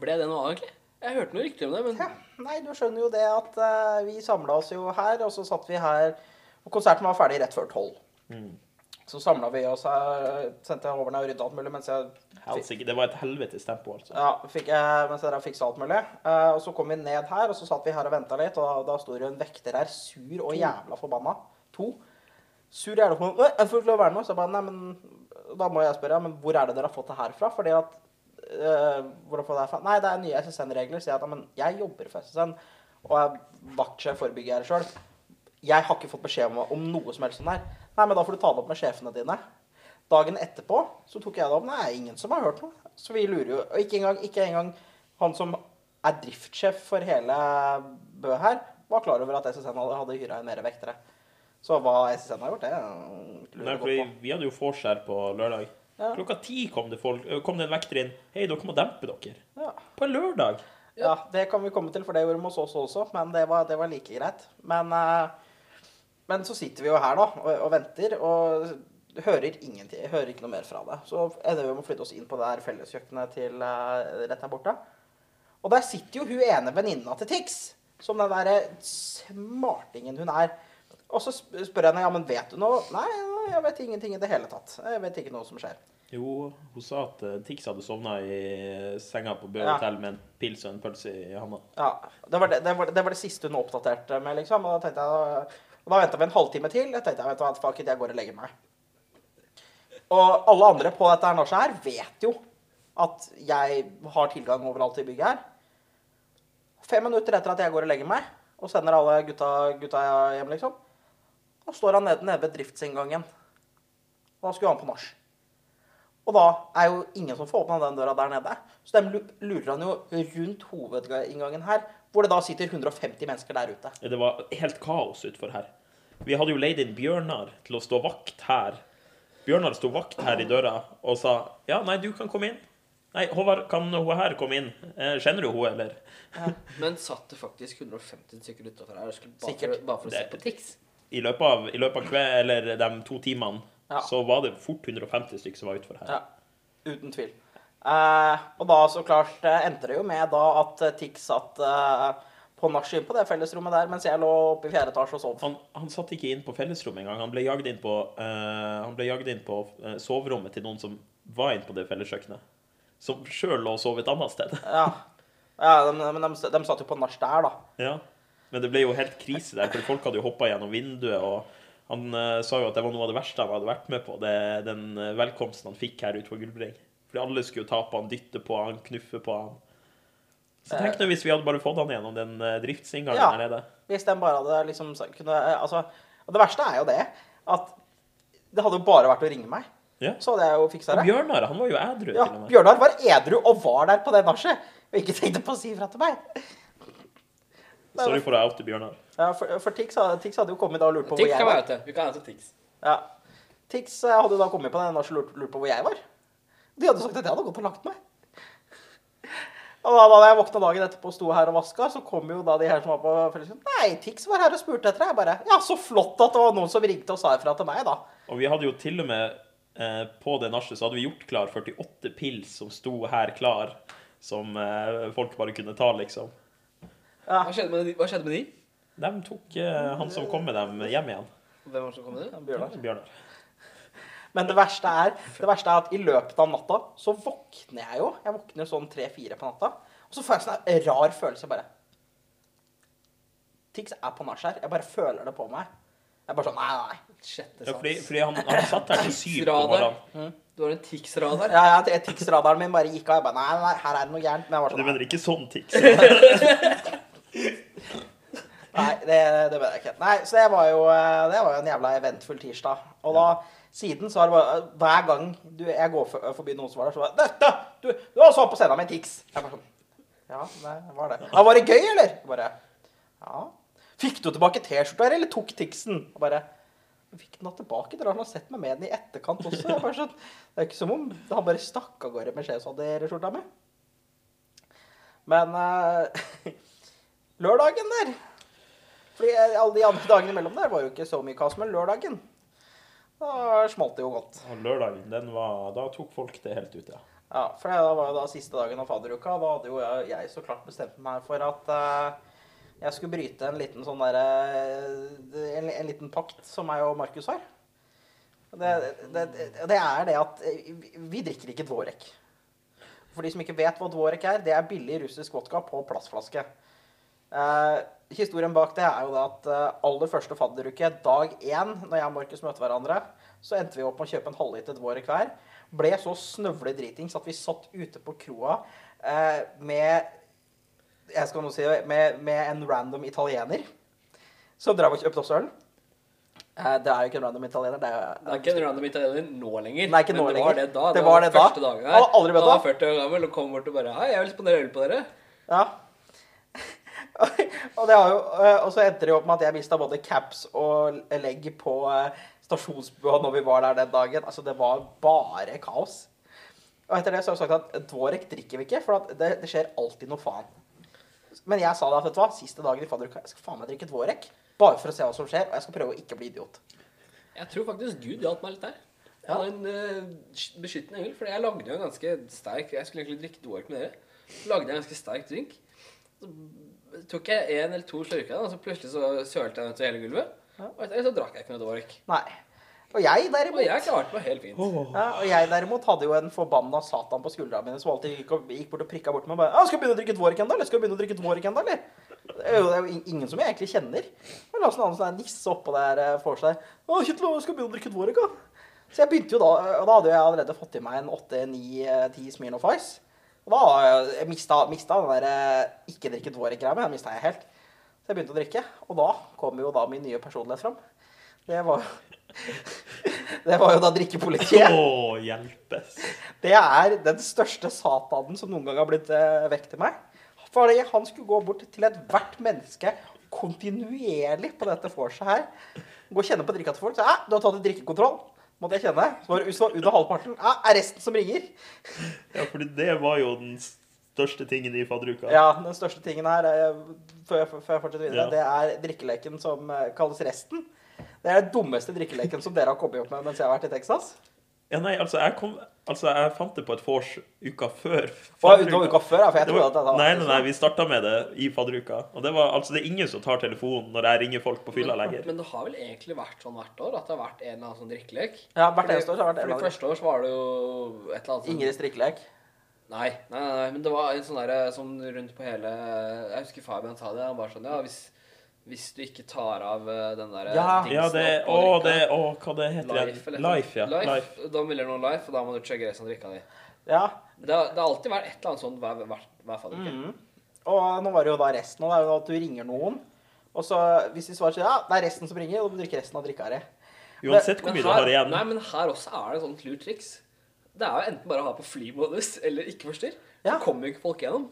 Ble det noe av, egentlig? Jeg hørte noen rykter om det, men
Ja, nei, du skjønner jo det at uh, vi samla oss jo her, og så satt vi her Og konserten var ferdig rett før tolv.
Mm.
Så samla vi oss her, sendte jeg over ned og rydda alt mulig mens jeg
Helsike, det var et helvetes tempo, altså.
Ja, fikk jeg, mens dere der fiksa alt mulig. Eh, og så kom vi ned her, og så satt vi her og venta litt, og da, da sto det en vekter her, sur og jævla forbanna. To. Sur jævla forbanna. «Åh, Jeg får ikke lov å være med. Så jeg bare, nei, men Da må jeg spørre, ja, men hvor er det dere har fått det her fra? Fordi at eh, Hvor har dere fått det her fra? Nei, det er nye SSN-regler. Sier jeg ja, men jeg jobber for SSN, og er vaktsjef forebygger her sjøl. Jeg har ikke fått beskjed om, om noe som helst sånn her. Nei, men da får du ta det opp med sjefene dine. Dagen etterpå så tok jeg det opp. Nei, ingen som har hørt noe. Så vi lurer jo. Og ikke engang, ikke engang han som er driftssjef for hele Bø her, var klar over at SSN hadde, hadde hyra inn mer vektere. Så hva SSN har gjort, det lurer jeg godt på.
vi hadde jo vors på lørdag.
Ja.
Klokka ti kom det, folk, kom det en vekter inn. Hei, dere må dempe dere.
Ja.
På lørdag.
ja, det kan vi komme til, for det gjorde vi hos oss også. Men det var, det var like greit. Men, eh, men så sitter vi jo her da og, og venter, og hører ingenting. Hører ikke noe mer fra det. Så ender vi med å flytte oss inn på det her felleskjøkkenet til uh, rett her borte. Og der sitter jo hun ene venninna til Tix, som den derre smartingen hun er. Og så spør jeg henne ja, men vet du noe. Nei, jeg vet ingenting i det hele tatt. Jeg vet ikke noe som skjer.
Jo, hun sa at eh, Tix hadde sovna i senga på Bø
Ja.
med en pils og en pølse i handa.
Ja, det var det, det, var, det var det siste hun oppdaterte med, liksom. Og da tenkte jeg Og da venta vi en halvtime til. Jeg tenkte vet du hva, fuck it, jeg går og legger meg. Og alle andre på dette nachet her vet jo at jeg har tilgang overalt i bygget her. Fem minutter etter at jeg går og legger meg og sender alle gutta, gutta hjem, liksom, da står han nede, nede ved driftsinngangen. Da skulle han på nach. Og da er jo ingen som får åpna den døra der nede. Så de lurer han jo rundt hovedinngangen her, hvor det da sitter 150 mennesker der ute.
Det var helt kaos utfor her. Vi hadde jo leid inn Bjørnar til å stå vakt her. Bjørnar sto vakt her i døra og sa ja, nei, du kan komme inn. Nei, Håvard, kan hun her komme inn? Eh, Kjenner du hun, eller?
Men satt det faktisk 150 stykker utafor her bare, for, bare for å se på Tix?
I løpet av, i løpet av kveld, eller de to timene,
Ja.
så var det fort 150 stykker som var utfor her.
Ja, uten tvil. Eh, og da så klart eh, endte det jo med da at eh, Tix satt på nachspiel inn på det fellesrommet der, mens jeg lå oppe i fjerde etasje og sov.
Han, han satt ikke inn på fellesrommet engang. Han ble jagd inn på, han ble jagd inn på eh, soverommet til noen som var inne på det felleskjøkkenet. Som sjøl lå og sov et annet sted.
Ja, ja de, men de, de satt jo på nach der, da.
Ja. Men det ble jo helt krise der, for folk hadde jo hoppa gjennom vinduet. og Han uh, sa jo at det var noe av det verste han hadde vært med på, det, den velkomsten han fikk her ute på Gullbreng. Fordi alle skulle jo ta på han, dytte på han, knuffe på han. Så tenk nå hvis vi hadde bare fått han gjennom den eh, driftsinngangen
Ja.
der nede.
Hvis den bare hadde liksom kunne eh, Altså, og det verste er jo det at det hadde jo bare vært å ringe meg.
Ja.
Så hadde jeg jo fiksa
Og
det.
Bjørnar han var jo edru.
Ja,
til og med.
Bjørnar var edru og var der på det nachet. Og ikke tenkte på å si ifra til meg.
Sorry for å oute Bjørnar.
Ja, for, for Tix, Tix hadde jo kommet da og lurt på hvor
Tix
jeg
kan
var.
være ute. Vi kan være Tix.
Ja. Tix eh, hadde jo da kommet på det nachet og lurt, lurt på hvor jeg var. De hadde sagt at jeg hadde gått og lagt meg. Og da, da jeg våkna dagen etterpå og sto her og vaska, så kom jo da de her som var på fellesskolen. Nei, Tix var her og spurte etter deg. Jeg bare Ja, så flott at det var noen som ringte og sa ifra til meg, da.
Og vi hadde jo til og med eh, på det nachet så hadde vi gjort klar 48 pils som sto her klar, som eh, folk bare kunne ta, liksom.
Hva skjedde med de? Hva skjedde med de?
De tok eh, han som kom med dem, hjem igjen.
Hvem var det som kom med det?
Bjørnar.
Bjørnar.
Men det verste, er, det verste er at i løpet av natta så våkner jeg jo. Jeg våkner sånn tre-fire på natta. Og så får jeg sånn en rar følelse bare. Tix er på nach her. Jeg bare føler det på meg. Jeg er bare sånn Nei, nei.
Sjette sans.
Ja, fordi, fordi han, han satt her til syv på morgenen.
Du har en Tix-radar.
Ja, ja, Tix-radaren min bare gikk av. Jeg bare Nei, nei, her er det noe gærent. Men jeg var sånn
Du
sånn
mener ikke sånn Tix?
Nei, det, det mener jeg ikke. Nei, så det var jo eh, Det var jo en jævla eventfull tirsdag. Og da siden så har det bare Hver gang du, jeg går for, forbi noen som var der, så bare Dette! Du, du har så på scenen med Tix. Jeg bare sånn Ja, det var det. Ja, var det gøy, eller? Jeg bare Ja. Fikk du tilbake T-skjorta, eller tok Tixen? Jeg bare Fikk den da tilbake? Dere har nå sett meg med den i etterkant også. Jeg bare sånn, det er ikke som om han bare stakk av gårde med skjevsadderskjorta mi. Men uh, lørdagen der Fordi alle de andre dagene imellom der var jo ikke så mye kaos, men lørdagen da smalt det jo godt.
Og lørdagen, den var Da tok folk det helt ut, ja.
Ja, for det var jo da siste dagen av fadderuka. Da hadde jo jeg, jeg så klart bestemt meg for at uh, jeg skulle bryte en liten sånn derre en, en liten pakt som meg og Markus har. Det, det, det, er det at eh, vi, vi drikker ikke Dvorek. For de som ikke vet hva Dvorek er, det er billig russisk vodka på plastflaske. Eh, historien bak det er jo da at eh, aller første fadderuke, dag én, når jeg og Markus møtte hverandre, så endte vi opp med å kjøpe en halvliter Dvorek hver. Ble så snøvle dritings at vi satt ute på kroa eh, med jeg skal nå si det, med, med en random italiener som drev og kjøpte oss øl. Eh, det er jo ikke en random italiener. Det er,
Det er ikke en random italiener nå lenger.
Nei, ikke nå
men det var
lenger.
det da.
Det var det da.
første dagen
Han har aldri møtt
Han var
ham.
40 år gammel og kom bort og bare Hei, jeg vil spandere øl på dere.
Ja. og, det har jo, eh, og så endte det jo opp med at jeg mista både caps og legg på eh, stasjonsbua når vi var der den dagen. Altså, det var bare kaos. Og etter det så har jeg sagt at Dvorek drikker vi ikke, for at det, det skjer alltid noe faen. Men jeg sa da, vet du hva, siste dagen i fadderuka, jeg skal faen meg drikke Dvorek. Bare for å se hva som skjer, og jeg skal prøve å ikke bli idiot.
Jeg tror faktisk Gud hjalp meg litt der. Jeg
Ja.
hadde en uh, beskyttende engel, for jeg lagde jo en ganske sterk Jeg skulle egentlig drikke Dvorek med dere. Lagde jeg en ganske sterk drink. Så tok jeg en eller to slurker, og så plutselig så sølte jeg til hele gulvet.
Ja.
Og etter det så drakk jeg ikke noe dork.
Nei. Og jeg derimot Og
jeg klarte meg helt fint.
Ja, og jeg derimot hadde jo en forbanna satan på skuldra mine som alltid gikk, og, gikk bort og prikka bort meg og bare «Ja, 'Skal jeg begynne å drikke dvork ennå, eller? Skal jeg begynne å drikke dvork ennå, eller?' Det er jo, det er jo ingen som jeg egentlig kjenner. Men la oss en annen sånn nisse oppå der eh, for seg. Å, Kjetil, jeg skal begynne å drikke dvork, da. Så jeg begynte jo da, og da hadde jeg allerede fått i meg en 8-9-10 Smirnoff Ice. Og da jeg mista, mista den der eh, ikke drikke Dvorek-greia, mi. den mista jeg helt. Så jeg begynte å drikke, og da kom jo da min nye personlighet fram. Det var Det var jo da drikkepolitiet.
Å, hjelpes.
Det er den største satanen som noen gang har blitt eh, vekk til meg. Fordi han skulle gå bort til ethvert menneske kontinuerlig på dette vorset her. Gå og kjenne på drikka til folk. Så, ja, du har tatt en drikkekontroll. Måtte jeg kjenne. Så var det under halvparten. Ja, er resten som ringer.
Ja, fordi det var jo den største tingen i fadderuka.
Ja, den største tingen her, eh, før jeg, før jeg fortsetter videre,
Ja.
det er drikkeleken som eh, kalles resten. Det er den dummeste drikkeleken som dere har kommet opp med mens jeg har vært i Texas.
Ja, nei, altså, jeg, kom, altså, jeg fant det på et vors uka før.
Og det var uka før, ja, for jeg trodde at det var
nei, nei, nei, vi starta med det i fadderuka. Og det var altså det er ingen som tar telefonen når jeg ringer folk på fylla lenger.
Men det har vel egentlig vært sånn hvert år at det har vært en eller annen sånn drikkelek?
Ja, hvert eneste år så har det vært en eller annen.
første år så var det jo et eller annet sånn
Ingrids drikkelek.
Nei, nei, nei, nei, men det var en sånn derre sånn rundt på hele Jeg husker Fabian sa det. Han bare sånn Ja, hvis, hvis du ikke tar av eh, den der
Ja.
Ja, det Å, det Å, hva det heter
Life,
igjen? Life, ja.
Life.
Life.
Da melder noen life, og da må du chugge resten av drikka di.
Ja.
Det har, det har alltid vært et eller annet sånt hver, hver, hver fadderuke.
Mm. Og nå var det jo da resten. Og det er jo at du ringer noen. Og så hvis de svarer sånn Ja, det er resten som ringer, og du drikker resten av drikka di.
Uansett hvor mye du har igjen.
nei, men her også er det et sånt lurt triks. Det er jo enten bare å ha på flymodus eller ikke forstyrr.
Ja.
Så kommer jo ikke folk gjennom.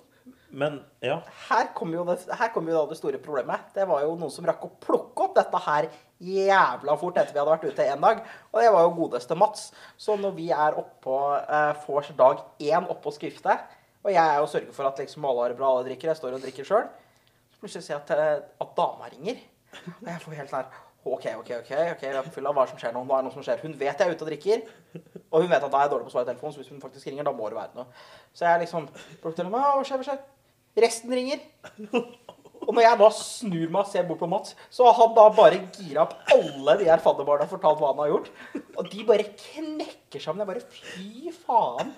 Men ja.
Her kommer jo, det- her kommer jo det store problemet. Det var jo noen som rakk å plukke opp dette her jævla fort etter vi hadde vært ute en dag. Og det var jo godeste Mats. Så når vi er oppå eh, vors dag én oppå skriftet, og jeg er jo sørger for at liksom alle har det bra, alle drikker, jeg står og drikker sjøl, så plutselig ser jeg at, at dama ringer. Og jeg får helt nær OK, OK, OK, ok, vi er på fylla. Hva er det som skjer nå? Nå er det noe som skjer. Hun vet jeg er ute og drikker. Og hun vet at da er jeg dårlig på å svare telefonen, så hvis hun faktisk ringer, da må det være noe. Så jeg liksom til henne, hva skjer, hva skjer? Resten ringer. Og når jeg da snur meg og ser bort på Mats, så har han da bare gira opp alle de her fadderbarna og fortalt hva han har gjort. Og de bare knekker sammen. Jeg bare Fy faen.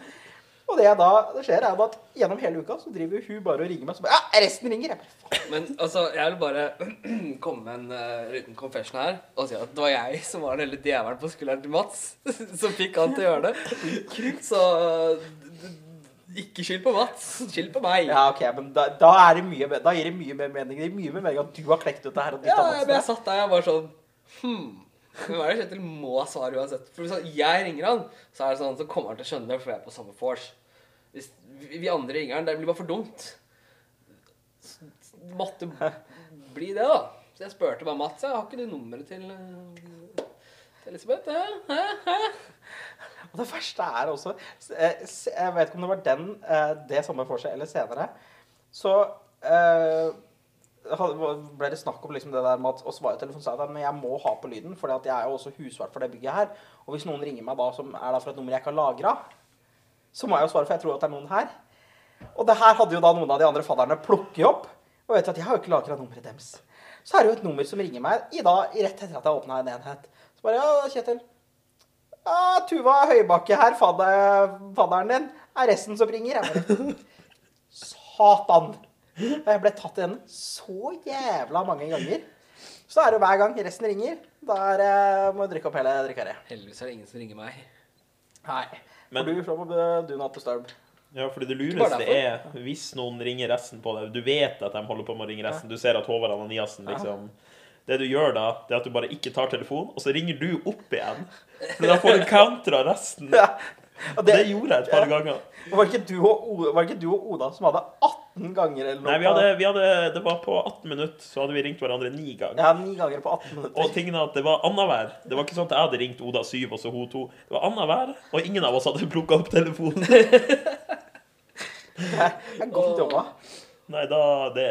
Og det da det skjer, er at gjennom hele uka så driver hun bare og ringer meg. Så bare, ja, resten ringer. Jeg bare, faen.
Men altså, jeg vil bare komme med en uh, liten confession her og si at det var jeg som var den lille djevelen på skulderen til Mats som fikk han til å gjøre det. Så d- ikke skyld på Mats. Skyld på meg.
Ja, ok, men da, da er det mye Da gir det mye mer mening. Det gir mye mer mening at du har klekt ut det her og
Ja, men jeg satt der jeg var sånn Hm. Men hva er det Kjetil må svare uansett? For hvis jeg ringer han, så er det sånn, så kommer han til å skjønne det, for vi er på samme vors. Hvis vi andre ringer han, det blir bare for dumt. Så Det måtte bli det, da. Så jeg spurte bare Mats, har ikke du nummeret til, eh, til Elisabeth? Hæ? Hæ?
Og det verste er også eh, Jeg vet ikke om det var den, eh, det samme for seg eller senere. Så eh, ble det snakk om liksom det der med at å svare telefonen sa jeg men jeg må ha på lyden, for jeg er jo også husvert for det bygget her. Og hvis noen ringer meg da som er da fra et nummer jeg ikke har lagra, så må jeg jo svare, for jeg tror at det er noen her. Og det her hadde jo da noen av de andre fadderne plukket opp. Og vet at jeg har jo ikke lagra nummeret deres. Så er det jo et nummer som ringer meg i dag, rett etter at jeg åpna en enhet. Så bare Ja, Kjetil. Ja, Tuva Høybakke her, fadder, fadderen din. Er resten som ringer? Jeg bare Satan! Og jeg ble tatt igjen så jævla mange ganger. Så er det hver gang resten ringer. Da er, må jeg drikke opp hele drikkeret.
Heldigvis er det ingen som ringer meg.
Nei.
Men-
For du du, Do Not Disturb.
Ja, fordi det lureste er hvis noen ringer resten på deg. Du vet at de holder på med å ringe resten. Du ser at Håvard Ananiassen liksom Det du gjør da, det er at du bare ikke tar telefonen, og så ringer du opp igjen. For da får du countra resten.
Ja. Og
Det
det,
gjorde jeg et par ganger.
var, det ikke du og, O- var det ikke du og Oda som hadde 18 ganger eller noe?
Nei, vi hadde, vi hadde, det var på 18 minutter, så hadde vi ringt hverandre ni ganger.
Ja, ni ganger på 18 minutter.
Og tingene at det var annenhver. Det var ikke sånn at jeg hadde ringt Oda syv, og så hun to. Det var annenhver, og ingen av oss hadde plukka opp telefonen.
Det er godt jobba.
Nei, da det,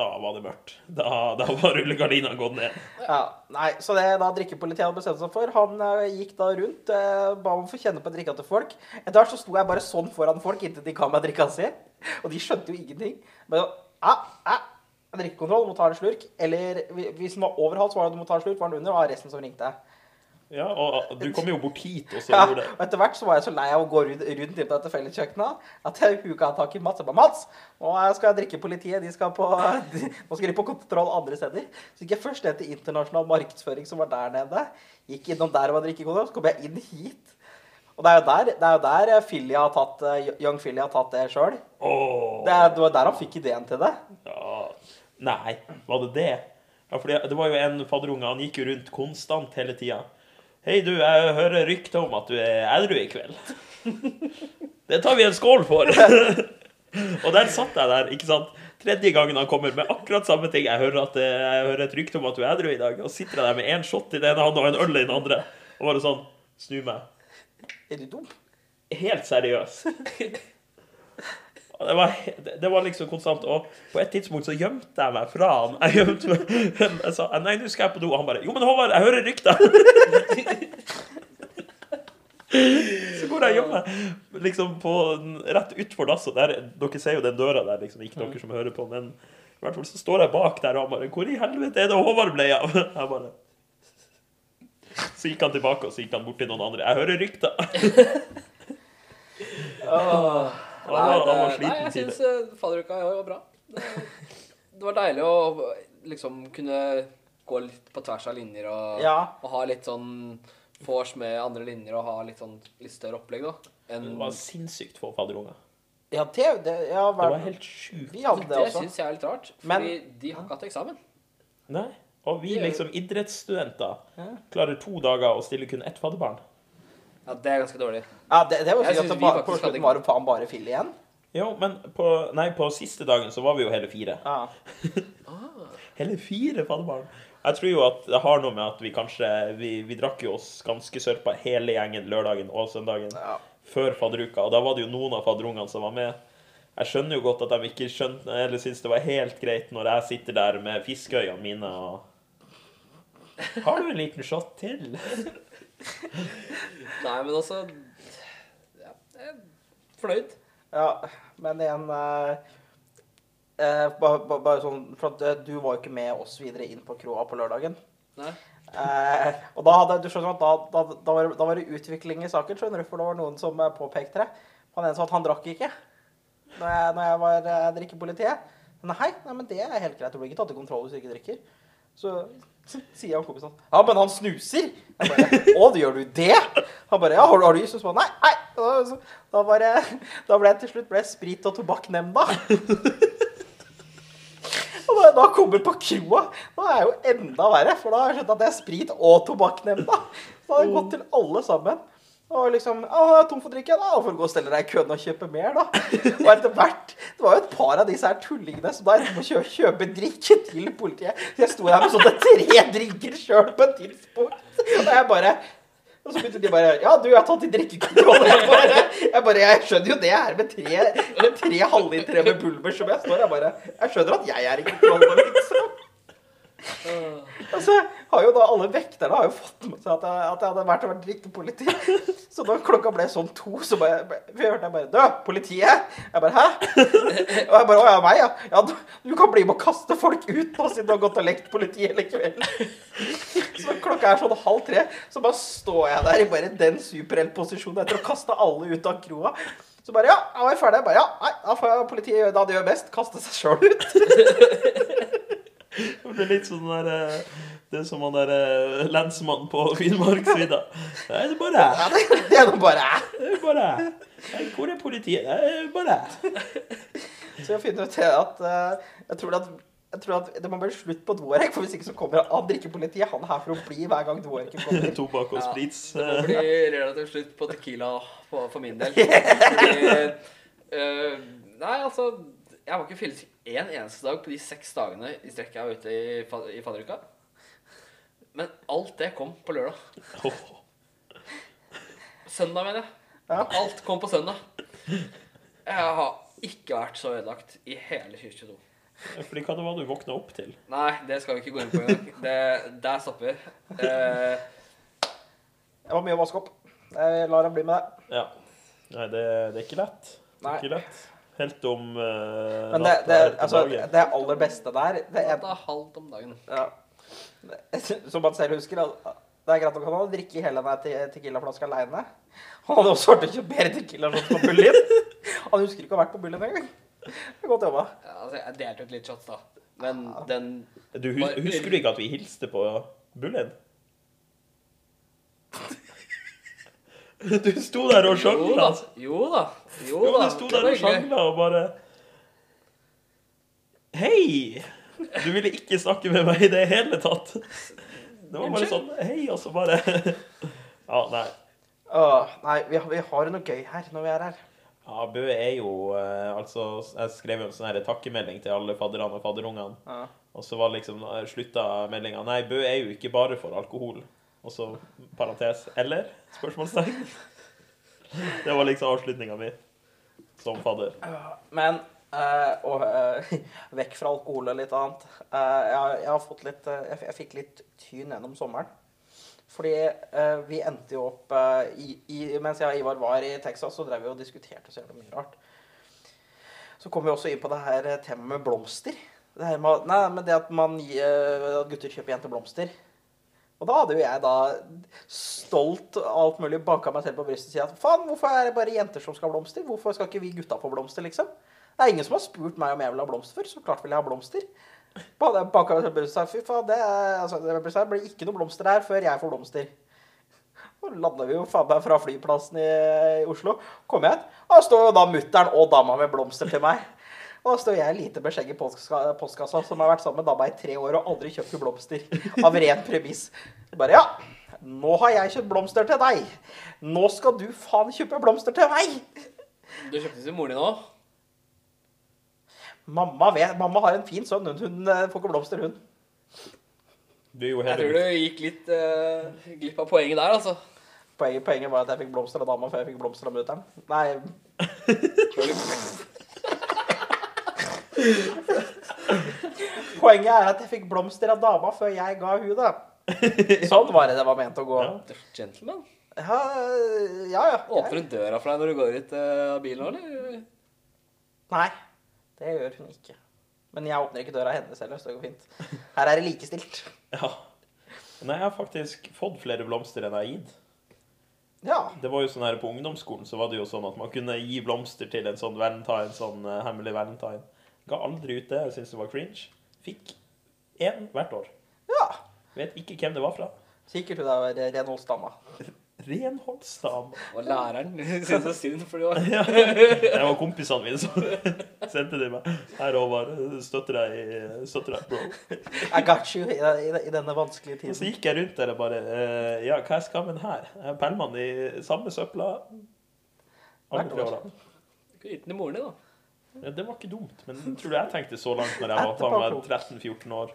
Da var det mørkt. Da, da var rullegardina gått ned.
Ja, nei, Så det da drikkepolitiet hadde bestemt seg for Han eh, gikk da rundt, eh, ba om å få kjenne på drikka til folk. Etter hvert så sto jeg bare sånn foran folk inntil de ga meg drikka si. Og de skjønte jo ingenting. Sånn, ja, ja, Drikkekontroll, må ta en slurk. Eller hvis den var over halv, så var det du må ta en slurk. Var den under, det resten som ringte.
Ja, og du kom jo bort hit og så
Ja,
gjorde det.
og etter hvert så var jeg så lei av å gå rundt, rundt inn på dette felleskjøkkenet at jeg huka tak i Mats. Jeg bare, Mats, nå skal jeg drikke politiet. De skal på, de, nå skal de på kontroll andre steder. Så gikk jeg først ned til internasjonal markedsføring, som var der nede. Gikk innom der og var drikkekontroll. Så kom jeg inn hit. Og det er jo der, det er jo der Philly har tatt, eh, Young Philly har tatt det sjøl.
Oh.
Det, det var der han fikk ideen til det.
ja. Nei, var det det? Ja, fordi det var jo en fadderunge, han gikk jo rundt konstant hele tida. Hei, du, jeg hører rykter om at du er edru i kveld. Det tar vi en skål for. Og der satt jeg der, ikke sant. Tredje gangen han kommer med akkurat samme ting. Jeg hører, at, eh, jeg hører et rykte om at du er edru i dag. Og sitter jeg der med én shot i den ene hånda og en øl i den andre. Og bare sånn Snu meg.
Er du dum?
Helt seriøs. Det var, det- var liksom konstant. Og på et tidspunkt så gjemte jeg meg fra han. Jeg gjemte meg. Jeg sa nei, nå skal jeg på do. Og han bare jo, men Håvard, jeg hører rykter. Så går jeg og gjemmer meg liksom på, rett utfor dasset. Dere ser jo den døra der, liksom. Ikke dere som hører på, men i hvert fall så står jeg bak der og han bare Hvor i helvete er det Håvard ble av? Jeg bare Så gikk han tilbake, og så gikk han bort til noen andre. Jeg hører rykter.
Åh.
Han var- han var
det-
sliten
Nei, jeg syns uh, fadderuka i år var bra. Det, det var deilig å liksom kunne gå litt på tvers av linjer og,
Ja.
og ha litt sånn vors med andre linjer og ha litt sånn litt større opplegg, da. Enn
Det var sinnssykt få fadderunger.
Ja, det, det ja,
Det var helt sjukt.
Vi hadde det
det syns jeg er litt rart,
Men-
fordi de har ikke hatt eksamen.
Nei. Og vi liksom idrettsstudenter klarer to dager å stille kun ett fadderbarn.
Ja, det er ganske dårlig.
Ja, det, det var
Jeg
sikkert
synes
at
vi
bare, på
faktisk
slutten
hadde-
var det faen bare Phil igjen.
Jo, men på, nei, på siste dagen så var vi jo hele fire.
Ja.
Hele fire fadderbarn. Jeg tror jo at det har noe med at vi kanskje Vi, vi drakk jo oss ganske sørpa hele gjengen lørdagen og søndagen
Ja.
før fadderuka, og da var det jo noen av fadderungene som var med. Jeg skjønner jo godt at de ikke skjønte eller syns det var helt greit når jeg sitter der med fiskeøynene mine og Har du en liten shot til?
Nei, men altså ja, jeg er Fornøyd.
ja, men igjen eh, eh, bare, bare, bare sånn For at eh, du var jo ikke med oss videre inn på kroa på lørdagen.
Nei.
Eh, og da hadde du skjønner at da, da, da, var, da var det utvikling i saken, skjønner du, for det var noen som eh, påpekte det. Han ene sa at han drakk ikke når jeg, når jeg var eh, drikkepolitiet. Nei, nei, men det er helt greit. Du blir ikke tatt i kontroll hvis du ikke drikker. Så, sier han kompisen ja, men han snuser. Jeg bare, å, gjør du det? Han bare, ja, har du, har du bare, nei, nei. Da, bare, da ble jeg til slutt ble sprit- og tobakknemnda. Og da, da kommer på kroa, da er jeg jo enda verre, for da har jeg skjønt at det er sprit og tobakknemnda. Så har jeg gått til alle sammen. Og liksom Å, jeg er tom for drikke. Da får du gå og stelle deg i køen og kjøpe mer, da. Og etter hvert Det var jo et par av disse her tullingene som da endte med å kjøpe, drikke til politiet. Så jeg sto der med sånne tre drinker sjøl på et tidspunkt. Og jeg bare og så begynte de bare Ja, du er tatt i drikkekontroll. Jeg bare, jeg bare Jeg skjønner jo det her med tre, med tre halvlitere med pulver som jeg står Jeg bare Jeg skjønner at jeg er i kontroll liksom. Og så har jo da alle vekterne har jo fått med seg at jeg, at jeg hadde vært vært politi. Så da klokka ble sånn to, så bare, hørte jeg bare Dø, politiet! Jeg bare Hæ? Og jeg bare Å ja, meg, ja. ja du, du kan bli med å kaste folk ut nå siden du har gått og lekt politi hele kvelden. Så klokka er sånn halv tre, så bare står jeg der i bare den superheltposisjonen etter å kaste alle ut av kroa. Så bare Ja, jeg var ferdig. Jeg bare Ja, nei, da får jeg politiet gjøre det de gjør best. Kaste seg sjøl ut.
Det blir litt sånn der eh, Det er som han der eh, lensmannen på Finnmarksvidda. Det er bare
jeg. det, det er nå bare
Nei, Hvor er politiet? Det er bare
Så jeg finner ut at eh, jeg tror at jeg tror at det må bli slutt på Dvorek, for hvis ikke så kommer han drikkepolitiet. Han er her for å bli hver gang Dvoreken kommer.
Tobakk og
Ja. Det må bli relativt slutt på Tequila for, for min del. Fordi, eh, nei, altså Jeg var ikke fyllesyk én eneste dag på de seks dagene i strekk jeg var ute i, i fadderuka. Men alt det kom på lørdag. Søndag, mener jeg.
Ja.
Alt kom på søndag. Jeg har ikke vært så ødelagt i hele 2022.
Fordi hva det var du våkna opp til?
Nei, det skal vi ikke gå inn på engang. Der stopper vi. Eh,
Det var mye å vaske opp. Jeg lar han bli med deg.
Ja. Nei, det, det er ikke lett. Det
Nei.
er ikke lett. Helt om uh,
Men det, det, altså, det aller beste der det er,
er halvt om dagen.
ja, Som man selv husker, Det er greit nok han hadde drikket hele den Tequila-flaska aleine. Han hadde også vært og kjøpt mer tequila på Bullin. Han husker ikke å ha vært på Bullin engang. Godt jobba.
Ja, altså, jeg delte ut litt shots, da. Men den
Du, husker du ikke at vi hilste på Bullin? Du sto der og
Jo da. Jo da. Jo
Jo, du sto der og sjangla og bare Hei! Du ville ikke snakke med meg i det hele tatt. Det var bare sånn Hei, og så bare Ja, nei.
Åh, nei, vi, har- vi har noe gøy her når vi er her.
Ja, Bø er jo eh, Altså, jeg skrev jo en sånn her takkemelding til alle fadderne og fadderungene.
Ja.
Og så var liksom eh, slutta meldinga Nei, Bø er jo ikke bare for alkohol. Og så parentes eller? Spørsmålstegn. Det var liksom avslutninga mi som fadder.
Men Uh, og, uh, vekk fra alkohol og litt annet. Uh, jeg, jeg har fått litt jeg, jeg fikk litt tyn gjennom sommeren. Fordi vi endte jo opp i, i, Mens jeg og Ivar var i Texas, så drev vi og diskuterte så jævlig mye rart. Så kom vi også inn på det her temaet med blomster. Det her med, nei, men det at, man, at gutter kjøper jenter blomster. Og da hadde jo jeg da stolt alt mulig banka meg selv på brystet og si at faen, hvorfor er det bare jenter som skal ha blomster? Hvorfor skal ikke vi gutta få blomster, liksom? Det er ingen som har spurt meg om jeg vil ha blomster før. Så klart vil jeg ha blomster. Ba- Banka meg selv på brystet og sa fy faen, det, er, altså, det blir ikke noe blomster her før jeg får blomster. Og landa vi jo faen meg fra flyplassen i, i Oslo. Kom hit, og da står jo da mutter'n og dama med blomster til meg. Og da står jeg lite med skjegg i postkassa, som har vært sammen med dama i tre år og aldri kjøpt blomster. Av ren premiss. Bare ja, nå har jeg kjøpt blomster til deg. Nå skal du faen kjøpe blomster til meg.
Du kjøpte til moren din òg?
Mamma, vet, mamma har en fin sønn. Hun, hun eh, får ikke blomster, hun.
Du jo
Jeg tror du gikk litt uh, glipp av poenget der, altså.
Poenget, poenget var at jeg fikk blomster av dama før jeg fikk blomster av mutter'n. Nei, poenget er at jeg fikk blomster av dama før jeg ga hun det. Sånn var det det var ment å gå.
Ja.
Gentleman.
Ja, ja. ja.
Åpner hun døra for deg når du går ut eh, av bilen eller?
Nei, det gjør hun ikke. Men jeg åpner ikke døra hennes heller, så det går fint. Her er det likestilt.
Ja. Nei, jeg har faktisk fått flere blomster enn jeg har gitt.
Ja.
Det var jo sånn her På ungdomsskolen så var det jo sånn at man kunne gi blomster til en sånn valentine, sånn eh, hemmelig valentine. Ga aldri ut det. Jeg syntes det var cringe. Fikk én hvert år.
ja.
Vet ikke hvem det var fra.
Sikkert hun der renholdsdama.
Renholdsdama?
Og læreren syntes så synd, for det var
Ja. Det var kompisene mine som sendte det meg. Her, Håvard. Støtter deg, støtter deg, bro.
I got you i, i, i denne vanskelige
Og så gikk jeg rundt der og bare eh, Ja, hva er skammen her? Pælmer i samme søpla.
Hvert år.
Ikke
Du kunne gitt den til moren din, da.
Ja, det var ikke dumt, men tror du jeg tenkte så langt når jeg var
Etterpå
faen meg
klok.
13-14 år.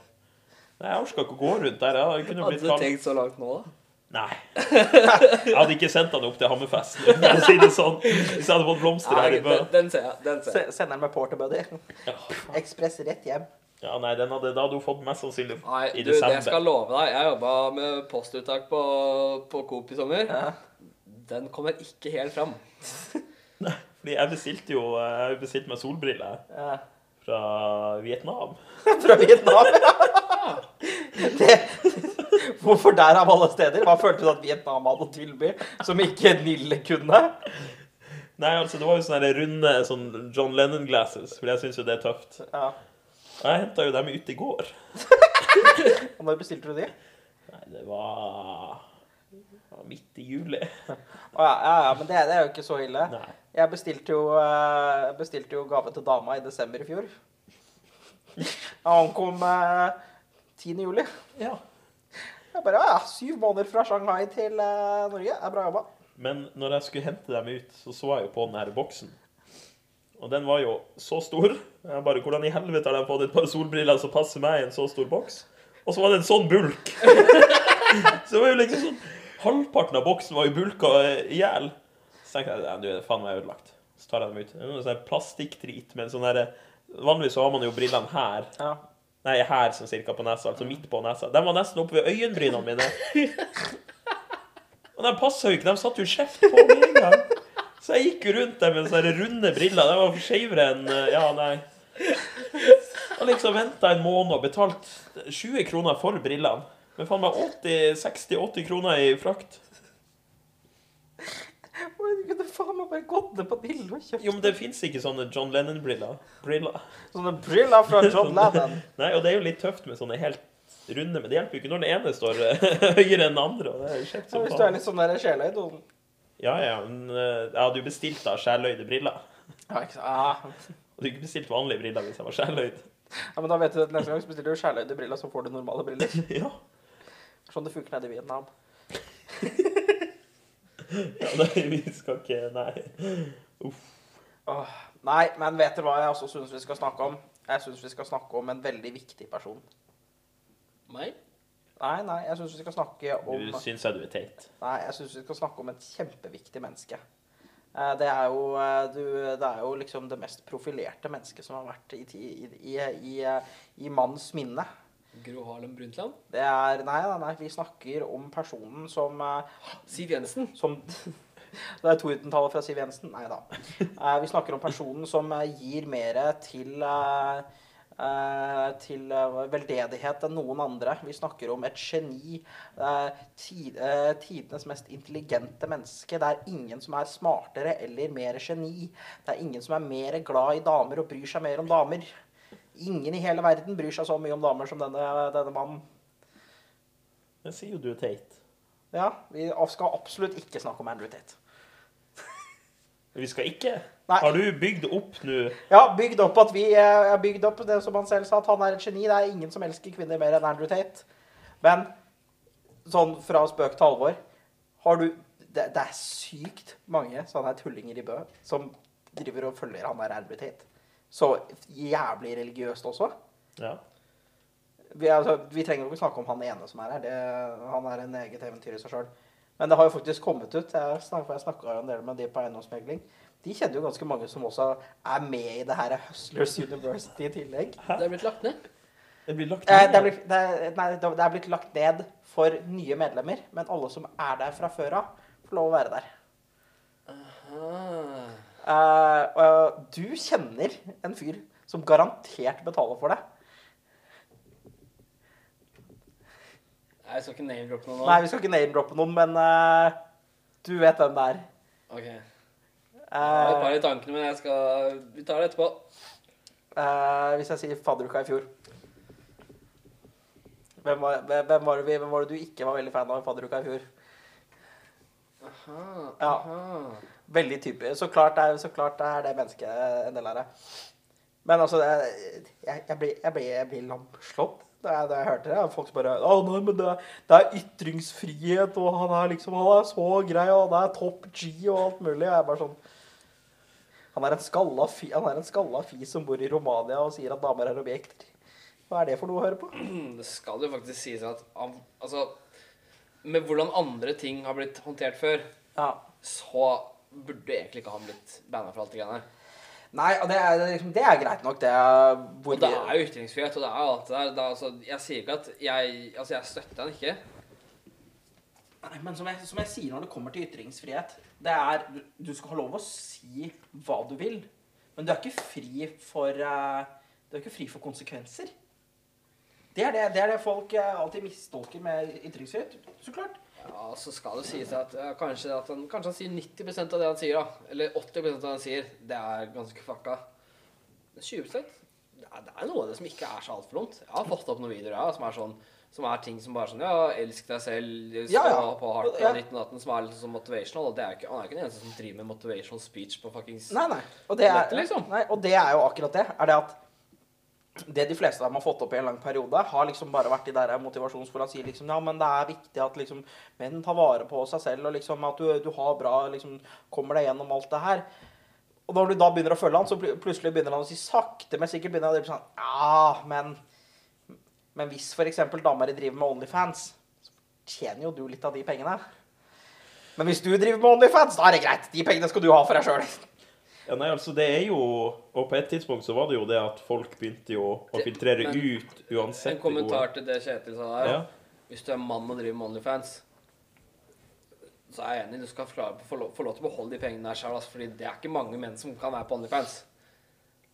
Nei, jeg orka ikke å gå rundt der. Jeg kunne
Hadde
blitt
du tenkt så langt nå, da?
Nei. Jeg hadde ikke sendt han opp til Hammerfest, for å si det sånn. Hvis jeg hadde fått blomster her i Bø.
den, ser jeg. Den ser jeg.
Se- Sender den med porterbuddy.
Ja.
Ekspress rett hjem.
Ja, nei, den hadde, da hadde hun fått mest sannsynlig
Nei,
i
du, det
desember.
jeg skal love deg. Jeg jobba med postuttak på, på Coop i sommer.
Ja.
Den kommer ikke helt fram.
Fordi jeg bestilte jo Jeg bestilte meg solbriller
Ja.
fra Vietnam.
Fra Vietnam, ja. Det, hvorfor der av alle steder? Hva følte du at Vietnam hadde å tilby som ikke Nille kunne?
Nei, altså, det var jo sånne runde sånn John Lennon-glasses, for jeg syns jo det er tøft.
Ja.
Jeg henta jo dem ut i går.
Og når bestilte du de?
Nei, det var, det var midt i juli.
Å ja, ja, ja, men det, det er jo ikke så ille.
Nei.
Jeg bestilte jo, eh, bestilte jo gave til dama i desember i fjor. Han kom eh, 10. juli.
Ja.
Jeg bare, ja, ja, syv måneder fra Shanghai til eh, Norge. Det er bra jobba.
Men når jeg skulle hente dem ut, så så jeg jo på den her boksen. Og den var jo så stor. Jeg bare, Hvordan i helvete har de fått et par solbriller som passer meg i en så stor boks? Og så var det en sånn bulk. så det var jo liksom sånn Halvparten av boksen var jo bulka i hjel. Så tenkte jeg du, faen meg ødelagt. Så tar jeg dem ut. Er noe sånn plastikkdrit med en sånn derre Vanligvis så har man jo brillene her.
Ja.
Nei, her sånn cirka på nesa, altså midt på nesa. De var nesten oppe ved øyenbrynene mine. Og de passa jo ikke, de satt jo kjeft på med en gang. Så jeg gikk jo rundt dem med sånne runde briller. De var skeivere enn eh, Ja, nei. Og liksom venta en måned og betalt 20 kroner for brillene. Men faen meg 60-80 kroner i frakt.
Du kunne faen meg bare gått ned på Dillo og kjøpt
Jo, men det fins ikke sånne John Lennon-briller. Briller.
sånne briller fra John Lennon.
Nei, og det er jo litt tøft med sånne helt runde, men det hjelper jo ikke når den ene står eh, høyere enn den andre. og det er jo kjekt
Ja,
som
hvis du er litt sånn der sjeløyd. og-
Ja, ja, men eh, jeg hadde jo bestilt da sjeløyde briller.
Ja, ikke sant.
Og du ikke bestilt vanlige briller hvis jeg var sjeløyd.
Ja, men da vet du at neste gang så bestiller du sjeløyde briller, så får du normale briller.
Ja.
Sånn det funker nede i Vietnam.
Ja nei, vi skal ikke Nei.
Åh, nei, men vet dere hva jeg også syns vi skal snakke om? Jeg syns vi skal snakke om en veldig viktig person.
Meg?
Nei, nei, jeg syns vi skal snakke om
Du syns jeg du er teit.
Nei, jeg syns vi skal snakke om et kjempeviktig menneske. Eh, Det er, jo, eh, du, det er jo liksom det mest profilerte mennesket som har vært i, i, i, i, eh, i manns minne.
Gro Harlem Brundtland?
Det er Nei, nei, nei, vi snakker om personen som eh,
Siv Jensen?
som Det er to utentallet fra Siv Jensen? Nei da. Eh, vi snakker om personen som eh, gir mer til til veldedighet enn noen andre. Vi snakker om et geni. tidenes mest intelligente menneske. Det er ingen som er smartere eller mer geni. Det er ingen som er mer glad i damer og bryr seg mer om damer. Ingen i hele verden bryr seg så mye om damer som denne, denne mannen.
Det sier jo du Tate.
Ja, Vi skal absolutt ikke snakke om Andrew Tate.
Vi skal ikke.
Nei.
Har du bygd opp nå
Ja, bygd opp at vi eh, har bygd opp det som han selv sa, at han er et geni. Det er ingen som elsker kvinner mer enn Andrew Tate. Men sånn fra spøk til alvor har du det, det er sykt mange sånne tullinger i Bø som driver og følger han der Andrew Tate. Så jævlig religiøst også.
Ja.
Vi, altså, vi trenger jo ikke snakke om han ene som er her. Det, han er en eget eventyr i seg sjøl. Men det har jo faktisk kommet ut. Jeg snakka, en del med de på eiendomsmegling. De kjenner jo ganske mange som også er med i det her Hustlers University i tillegg.
Det er blitt lagt ned.
Det blir lagt
Eh,
ned.
det, er blitt, det, er- nei, det er blitt lagt ned for nye medlemmer, men alle som er der fra før av, får lov å være der.
Ah.
Eh, og du kjenner en fyr som garantert betaler for det.
Nei, Jeg skal ikke name-droppe noen nå.
Nei, vi skal ikke name-droppe noen, men uh, du vet hvem det er.
Ok. Jeg har et
Eh,
par i tankene, men jeg skal Vi tar det etterpå.
Uh, hvis jeg sier fadderuka i fjor hvem var, hvem, var det, vi- hvem var det du ikke var veldig fan av i fadderuka i fjor?
Aha,
Ja. Veldig typisk. Så klart er, så klart er det mennesket en del av det. Men altså, jeg, jeg, blir, jeg, blir, jeg blir lamslått da jeg, da jeg hørte det. Folk bare Å, nei, men det, det er ytringsfrihet, og han er liksom Han er så grei, og han er topp G og alt mulig. Og jeg er bare sånn Han er en skalla fi, han er en skalla fis som bor i Romania og sier at damer er objekter. Hva er det for noe å høre på?
Det skal jo faktisk sies at altså, Med hvordan andre ting har blitt håndtert før,
Ja.
så burde egentlig ikke han blitt banna for alt det greiene der.
Nei, og det er, liksom, det er greit nok, det. er
Og det er jo ytringsfrihet, og det er alt det der. Det er, altså, jeg sier ikke at jeg Altså, jeg støtter han ikke.
Nei, men som jeg, som jeg sier når det kommer til ytringsfrihet Det er Du, du skal ha lov å si hva du vil, men du er ikke fri for uh, Du er ikke fri for konsekvenser. Det er det, det, er det folk uh, alltid mistolker med ytringsfrihet. Så klart.
Ja, så skal det sies at ja, kanskje, at han, kanskje han sier 90% av det han sier, da. Eller 80% av det han sier. Det er ganske fucka. Men 20 det er, det er noe av det som ikke er så altfor dumt. Jeg har fått opp noen videoer ja, som er sånn som er ting som bare sånn Ja, elsk deg selv, stå
Ja, ja.
på hardt
Ja.
1918, som er litt sånn motivational. Og det er ikke, han er ikke den eneste som driver med motivational speech på fuckings
Nei, nei. Og det er,
Dette, liksom.
nei, og det er jo akkurat det. Er det at det de fleste av dem har fått opp i en lang periode, har liksom bare vært de der motivasjonsfulle å sier liksom ja, men det er viktig at liksom menn tar vare på seg selv, og liksom at du, du har bra liksom kommer deg gjennom alt det her. Og når du da begynner å følge han, så pl- plutselig begynner han å si sakte, men sikkert begynner han å si sånn Ja, men Men hvis f.eks. damer driver med Onlyfans, så tjener jo du litt av de pengene. Men hvis du driver med Onlyfans, da er det greit. De pengene skal du ha for deg sjøl.
Ja, nei, altså det er jo Og på et tidspunkt så var det jo det at folk begynte jo å filtrere
men-
ut uansett
En kommentar til det Kjetil sa der.
Ja.
Hvis du er mann og driver med Onlyfans, så er jeg enig. Du skal få lov, få lov, få lov til å beholde de pengene der sjøl. Altså, fordi det er ikke mange menn som kan være på Onlyfans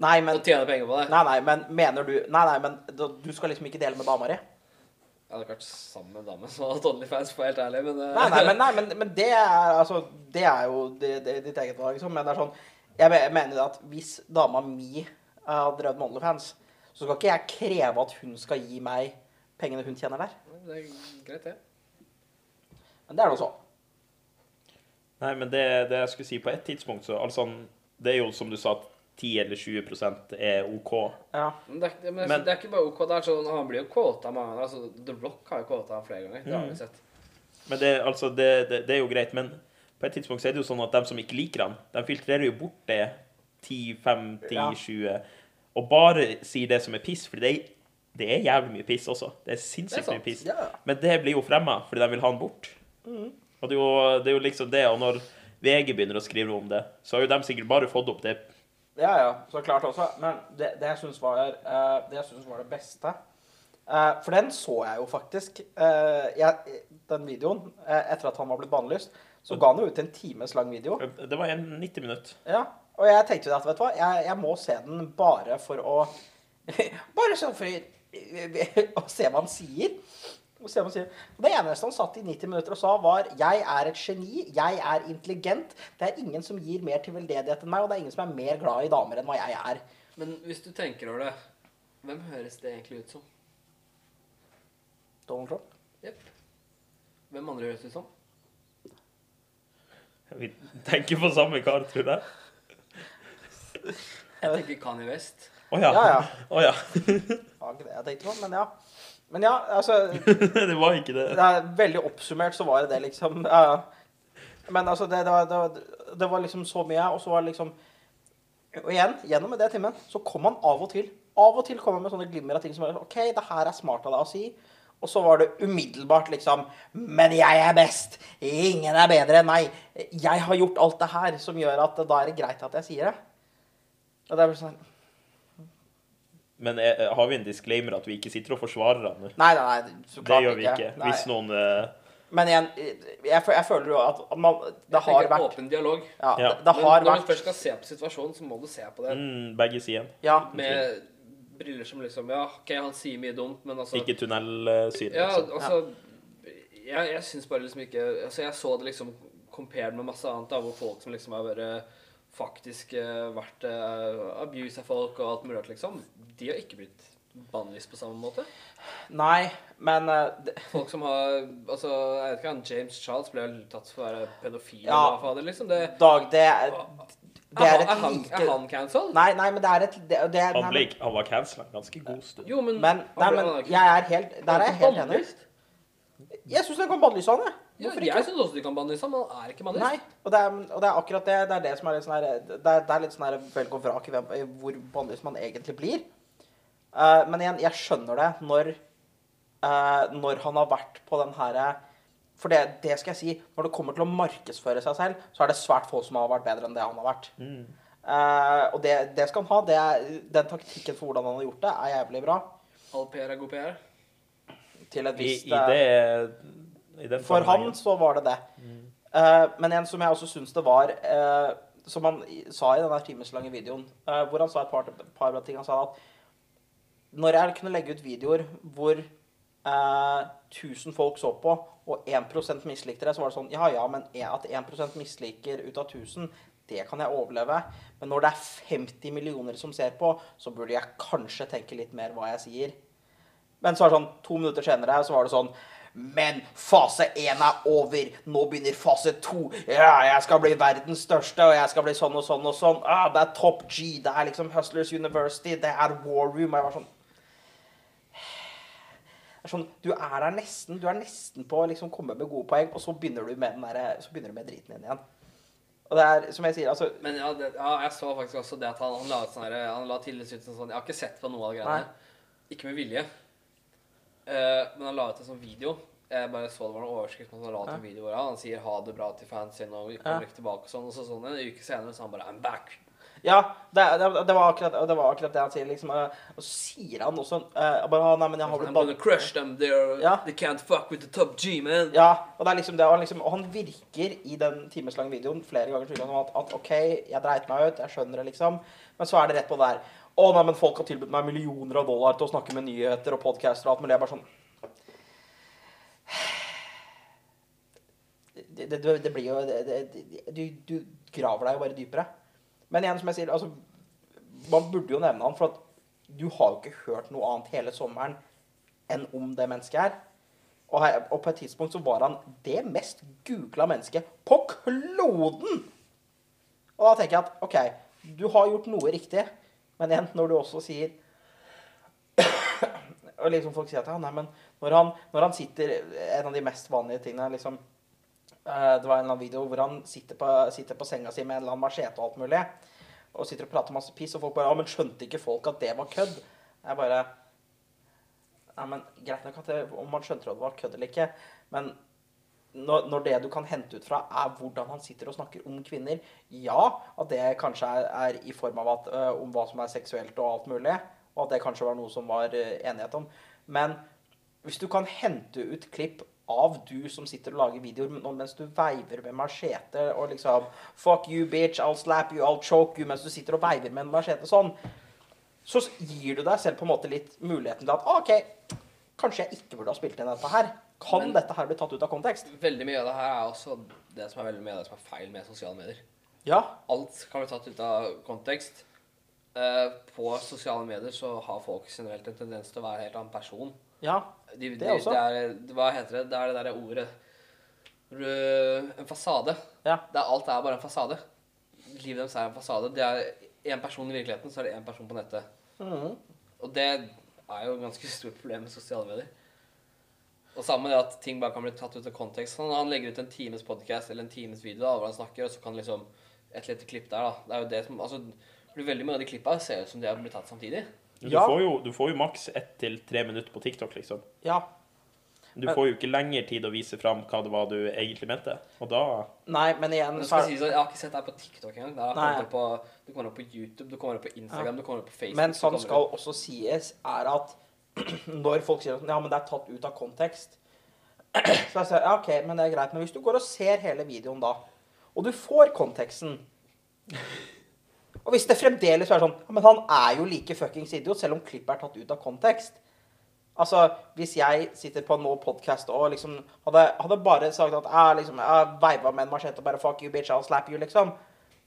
Nei, men
og tjene penger på det.
Nei, nei, men mener du Nei, nei, men du skal liksom ikke dele med dama di?
Jeg hadde ikke vært sammen med en dame som hadde hatt Onlyfans, for å være helt ærlig, men eh,
Nei, nei, men, nei, men, men det er altså Det er jo det, det, ditt eget valg, liksom. Men det er sånn Jeg mener at hvis dama mi har drevet med Onlyfans, så skal ikke jeg kreve at hun skal gi meg pengene hun tjener der.
Det er greit, det.
Men det er nå så.
Nei, men det, det jeg skulle si på et tidspunkt, så altså Det er jo som du sa, at 10 eller 20% er OK.
Ja.
Men det, er, men,
Men-
det er ikke bare OK. Det er sånn, Han blir jo kåta mange ganger. Altså, The Rock har jo kåta flere ganger. Det har vi sett.
Men det, altså, det, det, det er jo greit. Men på et tidspunkt så er det jo sånn at de som ikke liker han, de filtrerer jo bort det 10, 5, 10,
Ja.
20 Og bare sier det som er piss, for det det er jævlig mye piss også. Det er
Det er
sinnssykt mye piss.
Ja.
Men det blir jo fremma fordi de vil ha han bort. Og det er, jo, det er jo liksom det, og når VG begynner å skrive om det, så har jo de sikkert bare fått opp det
Ja, ja, så klart også. Men det, det jeg syns var, uh, var det beste uh, For den så jeg jo faktisk. uh, jeg, den videoen, etter at han var blitt bannlyst, så ga han jo ut en times lang video.
Det var en 90 minutter.
Ja, og jeg tenkte jo at, vet du hva, jeg, jeg må se den bare for å Bare sånn for å se hva han sier. Og se hva han sier. Og Det eneste han satt i 90 minutter og sa, var 'Jeg er et geni. Jeg er intelligent. Det er ingen som gir mer til veldedighet enn meg, og det er ingen som er mer glad i damer enn hva jeg er'.
Men hvis du tenker over det, hvem høres det egentlig ut som?
Donald Trump.
Jepp. Hvem andre høres det ut som?
Vi tenker på samme kar, tror jeg.
Jeg tenker Kanye West.
Å ja.
Ja, ja.
Oh, ja.
Det var ikke det jeg tenkte på, men ja. Men ja, altså
det var ikke det.
det er Veldig oppsummert så var det det, liksom. Ja, ja. Men altså, det, det, var, det, var, det var liksom så mye, og så var det liksom Og igjen, gjennom det timen, så kom han av og til Av og til kom han med sånne glimmer av ting som var OK, det her er smart av deg å si. Og så var det umiddelbart liksom Men jeg er best! Ingen er bedre enn meg! Jeg har gjort alt det her som gjør at da er det greit at jeg sier det. Og det er vel sånn
Men er, har vi en disclaimer at vi ikke sitter og forsvarer han?
Nei, nei, nei. Så klart ikke.
Det gjør vi ikke.
ikke.
Hvis noen uh...
Men igjen, jeg, jeg føler jo at man, det
Jeg
har vært
åpen dialog.
Ja,
Ja.
det, det
Men
når
når du først skal se på situasjonen, så må du se på det
mm, Begge sider.
Ja.
med briller som liksom Ja, OK, han sier mye dumt, men altså
Ikke tunnelsyn.
Ja,
Liksom.
altså Jeg, jeg syns bare liksom ikke Altså, jeg så det liksom compared med masse annet, da, hvor folk som liksom har vært faktisk eh, vært uh, abuse av folk og alt mulig rart, liksom. De har ikke blitt bannlyst på samme måte.
Nei, men uh, det,
Folk som har Altså, jeg vet ikke, han James Charles ble tatt for å være pedofil
Ja.
fader, liksom. Det,
Dag, det er Det er
er, han, er, han,
like
er han cancelled?
Nei, nei, men det er et det, det er,
Han, ble, ikke- han var cancela en ganske god stund.
Jo, men,
men, nei, men jeg er helt Der er jeg helt enig. Jeg syns de kan bannlyse han, jeg.
Ja, jeg syns også de kan bannlyse han, men han er ikke bannlyst.
Nei, og det, er, og det er akkurat det. Det er det som er litt sånn her Det er, det litt sånn her velg og vrak i hvem, hvor bannlyst man egentlig blir. Uh, men igjen, jeg skjønner det når uh, Når han har vært på den herre For det, det skal jeg si, når det kommer til å markedsføre seg selv, så er det svært få som har vært bedre enn det han har vært. Eh, og det, det skal han ha. Det er, den taktikken for hvordan han har gjort det, er jævlig bra.
All PR er god PR.
Til et visst
i
i
det i den
For han så var det det. Eh, men en som jeg også syns det var uh, Som han sa i denne timeslange videoen, eh, hvor han sa et par, par bra ting. Han sa at når jeg kunne legge ut videoer hvor eh, 1000 folk så på, og 1 mislikte det, så var det sånn Ja ja, men at 1% misliker ut av 1000, det kan jeg overleve. Men når det er 50 millioner som ser på, så burde jeg kanskje tenke litt mer hva jeg sier. Men så var det sånn, to minutter senere så var det sånn Men fase én er over. Nå begynner fase to. Ja, jeg skal bli verdens største, og jeg skal bli sånn og sånn og sånn. Ah, det er Top G. Det er liksom Hustlers University. Det er War Room. Og jeg var sånn er sånn, Du er der nesten Du er nesten på å liksom komme med gode poeng, og så begynner du med den der, så begynner du med driten din igjen. Og det er, som jeg sier, altså
Men ja, det, ja, jeg så faktisk også det at han, han la ut sånn her- Han la tidligere ut sånn Jeg har ikke sett på noe av de greiene. Ikke med vilje. Uh, men han la ut en sånn video. Jeg bare så det var en overskrift på han la ut en video hvor han sier ha det bra til fansen og kommer
Ja.
tilbake og sånn. Og så sånn en uke senere så han bare I'm back.
Ja, det, det, det, var akkurat, det, var akkurat, det han sier. Liksom, eh, og så sier han også uh, bare, nei, men jeg har
I'm gonna crush them there.
Ja.
They can't fuck with the top G, man.
Ja, og, liksom og, han, liksom, og han, virker i den timeslange videoen flere ganger tydelig som at, at, OK, jeg dreit meg ut, jeg skjønner det, liksom. Men så er det rett på der. Å nei, men folk har tilbudt meg millioner av dollar til å snakke med nyheter og podcaster og alt Men det er bare sånn Det, blir jo du, du graver deg jo bare dypere. Men igjen, som jeg sier, altså Man burde jo nevne han, for at du har jo ikke hørt noe annet hele sommeren enn om det mennesket her. Og, her, og på et tidspunkt så var han det mest googla mennesket på kloden! Og da tenker jeg at OK, du har gjort noe riktig, men igjen, når du også sier Og liksom folk sier at ja, nei, men når han, når han sitter En av de mest vanlige tingene er liksom Det var en eller annen video hvor han sitter på, sitter på senga si med en eller annen machete og alt mulig, og sitter og prater masse piss, og folk bare Ja, men skjønte ikke folk at det var kødd? Jeg bare Nei, men Greit nok at det, om man skjønte at det var kødd eller ikke, men når, når det du kan hente ut fra, er hvordan han sitter og snakker om kvinner Ja, at det kanskje er, er i form av at, øh, om hva som er seksuelt og alt mulig, og at det kanskje var noe som var øh, enighet om. Men hvis du kan hente ut klipp av du som sitter og lager videoer mens du veiver med machete og liksom Fuck you, bitch, I'll slap you, I'll choke you, mens du sitter og veiver med en machete sånn, så gir du deg selv på en måte litt muligheten til at «Ah, OK, kanskje jeg ikke burde ha spilt inn dette her. Kan
Men-
dette her bli tatt ut av kontekst?
Veldig mye av det her er også det som er veldig mye av det som er feil med sosiale medier.
Ja.
Alt kan bli tatt ut av kontekst. Uh, på sosiale medier så har folk generelt en tendens til å være en helt annen person.
Ja.
De,
Det
de,
også.
Det er, hva heter det? Det er det derre ordet En fasade.
Ja.
Det er, alt er bare en fasade. Livet deres er en fasade. Det er én person i virkeligheten, så er det én person på nettet.
Mhm.
Og det er jo et ganske stort problem med sosiale medier. Og sammen med det at ting bare kan bli tatt ut av kontekst. Sånn, han legger ut en times podcast eller en times video da, hvor han snakker, og så kan liksom et lite klipp der, da. Det er jo det som Altså, veldig mye av de klippa ser ut som de har blitt tatt samtidig.
Du,
Ja.
får jo, du får jo maks ett til tre minutter på TikTok, liksom.
ja.
Du
Men-
får jo ikke lenger tid å vise fram hva det var du egentlig mente. Og da
Nei, men igjen
Men
så
skal si sånn, Jeg har ikke sett deg på TikTok engang. På, du kommer opp på YouTube, du kommer opp på Instagram, du kommer opp på Facebook.
Men sånn skal også sies, er at når folk sier at ja, men det er tatt ut av kontekst Så jeg sier ja, OK, men det er greit. Men hvis du går og ser hele videoen da, og du får konteksten Og hvis det fremdeles er sånn Men han er jo like fuckings idiot, selv om klippet er tatt ut av kontekst. Altså, Hvis jeg sitter på nå podkast og liksom hadde, hadde bare sagt at jeg liksom, jeg veiva med en machete og bare fuck you, bitch, I'll slap you, liksom.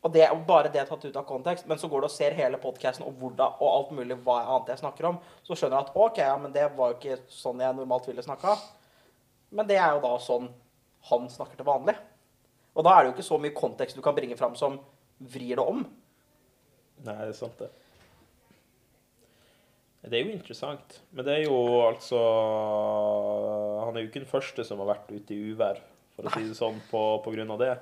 Og det er bare det tatt ut av kontekst, men så går du og ser hele podkasten og, hvordan- og alt mulig hva annet jeg snakker om, så skjønner jeg at OK, ja, men det var jo ikke sånn jeg normalt ville snakka. Men det er jo da sånn han snakker til vanlig. Og da er det jo ikke så mye kontekst du kan bringe fram som vrir det om.
Nei, det er sant, det. Det er jo interessant. Men det er jo altså Han er jo ikke den første som har vært ute i uvær, for å si det sånn, på, på grunn av det.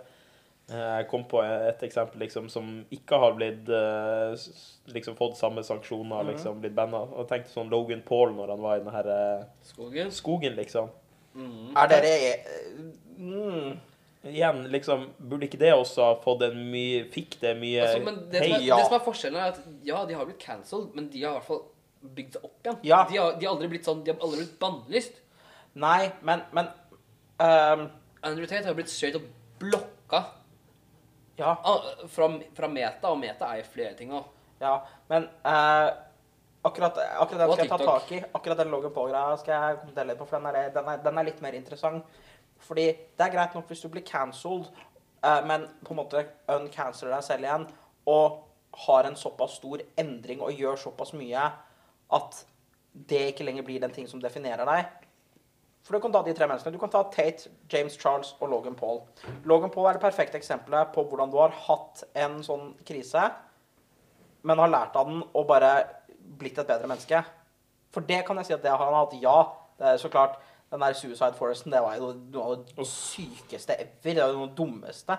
Eh, Jeg kom på et eksempel liksom, som ikke har blitt eh, liksom fått samme sanksjoner, liksom, blitt banna. Og tenkte sånn Logan Paul når han var i den her eh,
Skogen.
skogen, liksom.
Mm.
Er dere mm,
Igjen, liksom, burde ikke det også ha fått en mye Fikk det mye
Altså, men det, som er,
hei?
ja.
det som er forskjellen, er at ja, de har blitt cancelled, men de har i hvert fall bygd seg opp igjen.
Ja.
De, har, de har aldri blitt sånn, de har aldri blitt bannlyst.
Nei, men, men um,
Andrew Tate har blitt straight up blokka
Ja.
ah, fra, fra Meta, og Meta er jo flere ting òg.
Ja, men uh, akkurat, akkurat den skal jeg ta tak i. Akkurat den Logan Paul-greia skal jeg kommentere litt på, for den er, den, er, den er litt mer interessant. Fordi det er greit nok hvis du blir cancelled, eh, men på en måte uncanceler deg selv igjen, og har en såpass stor endring og gjør såpass mye at det ikke lenger blir den ting som definerer deg. For du kan ta de tre menneskene. Du kan ta Tate, James Charles og Logan Paul. Logan Paul er det perfekte eksempelet på hvordan du har hatt en sånn krise, men har lært av den og bare blitt et bedre menneske. For det kan jeg si at det har han hatt. Ja, det er så klart. Den der Suicide Foresten, det var jo noe av det sykeste ever. Det var noe dummeste.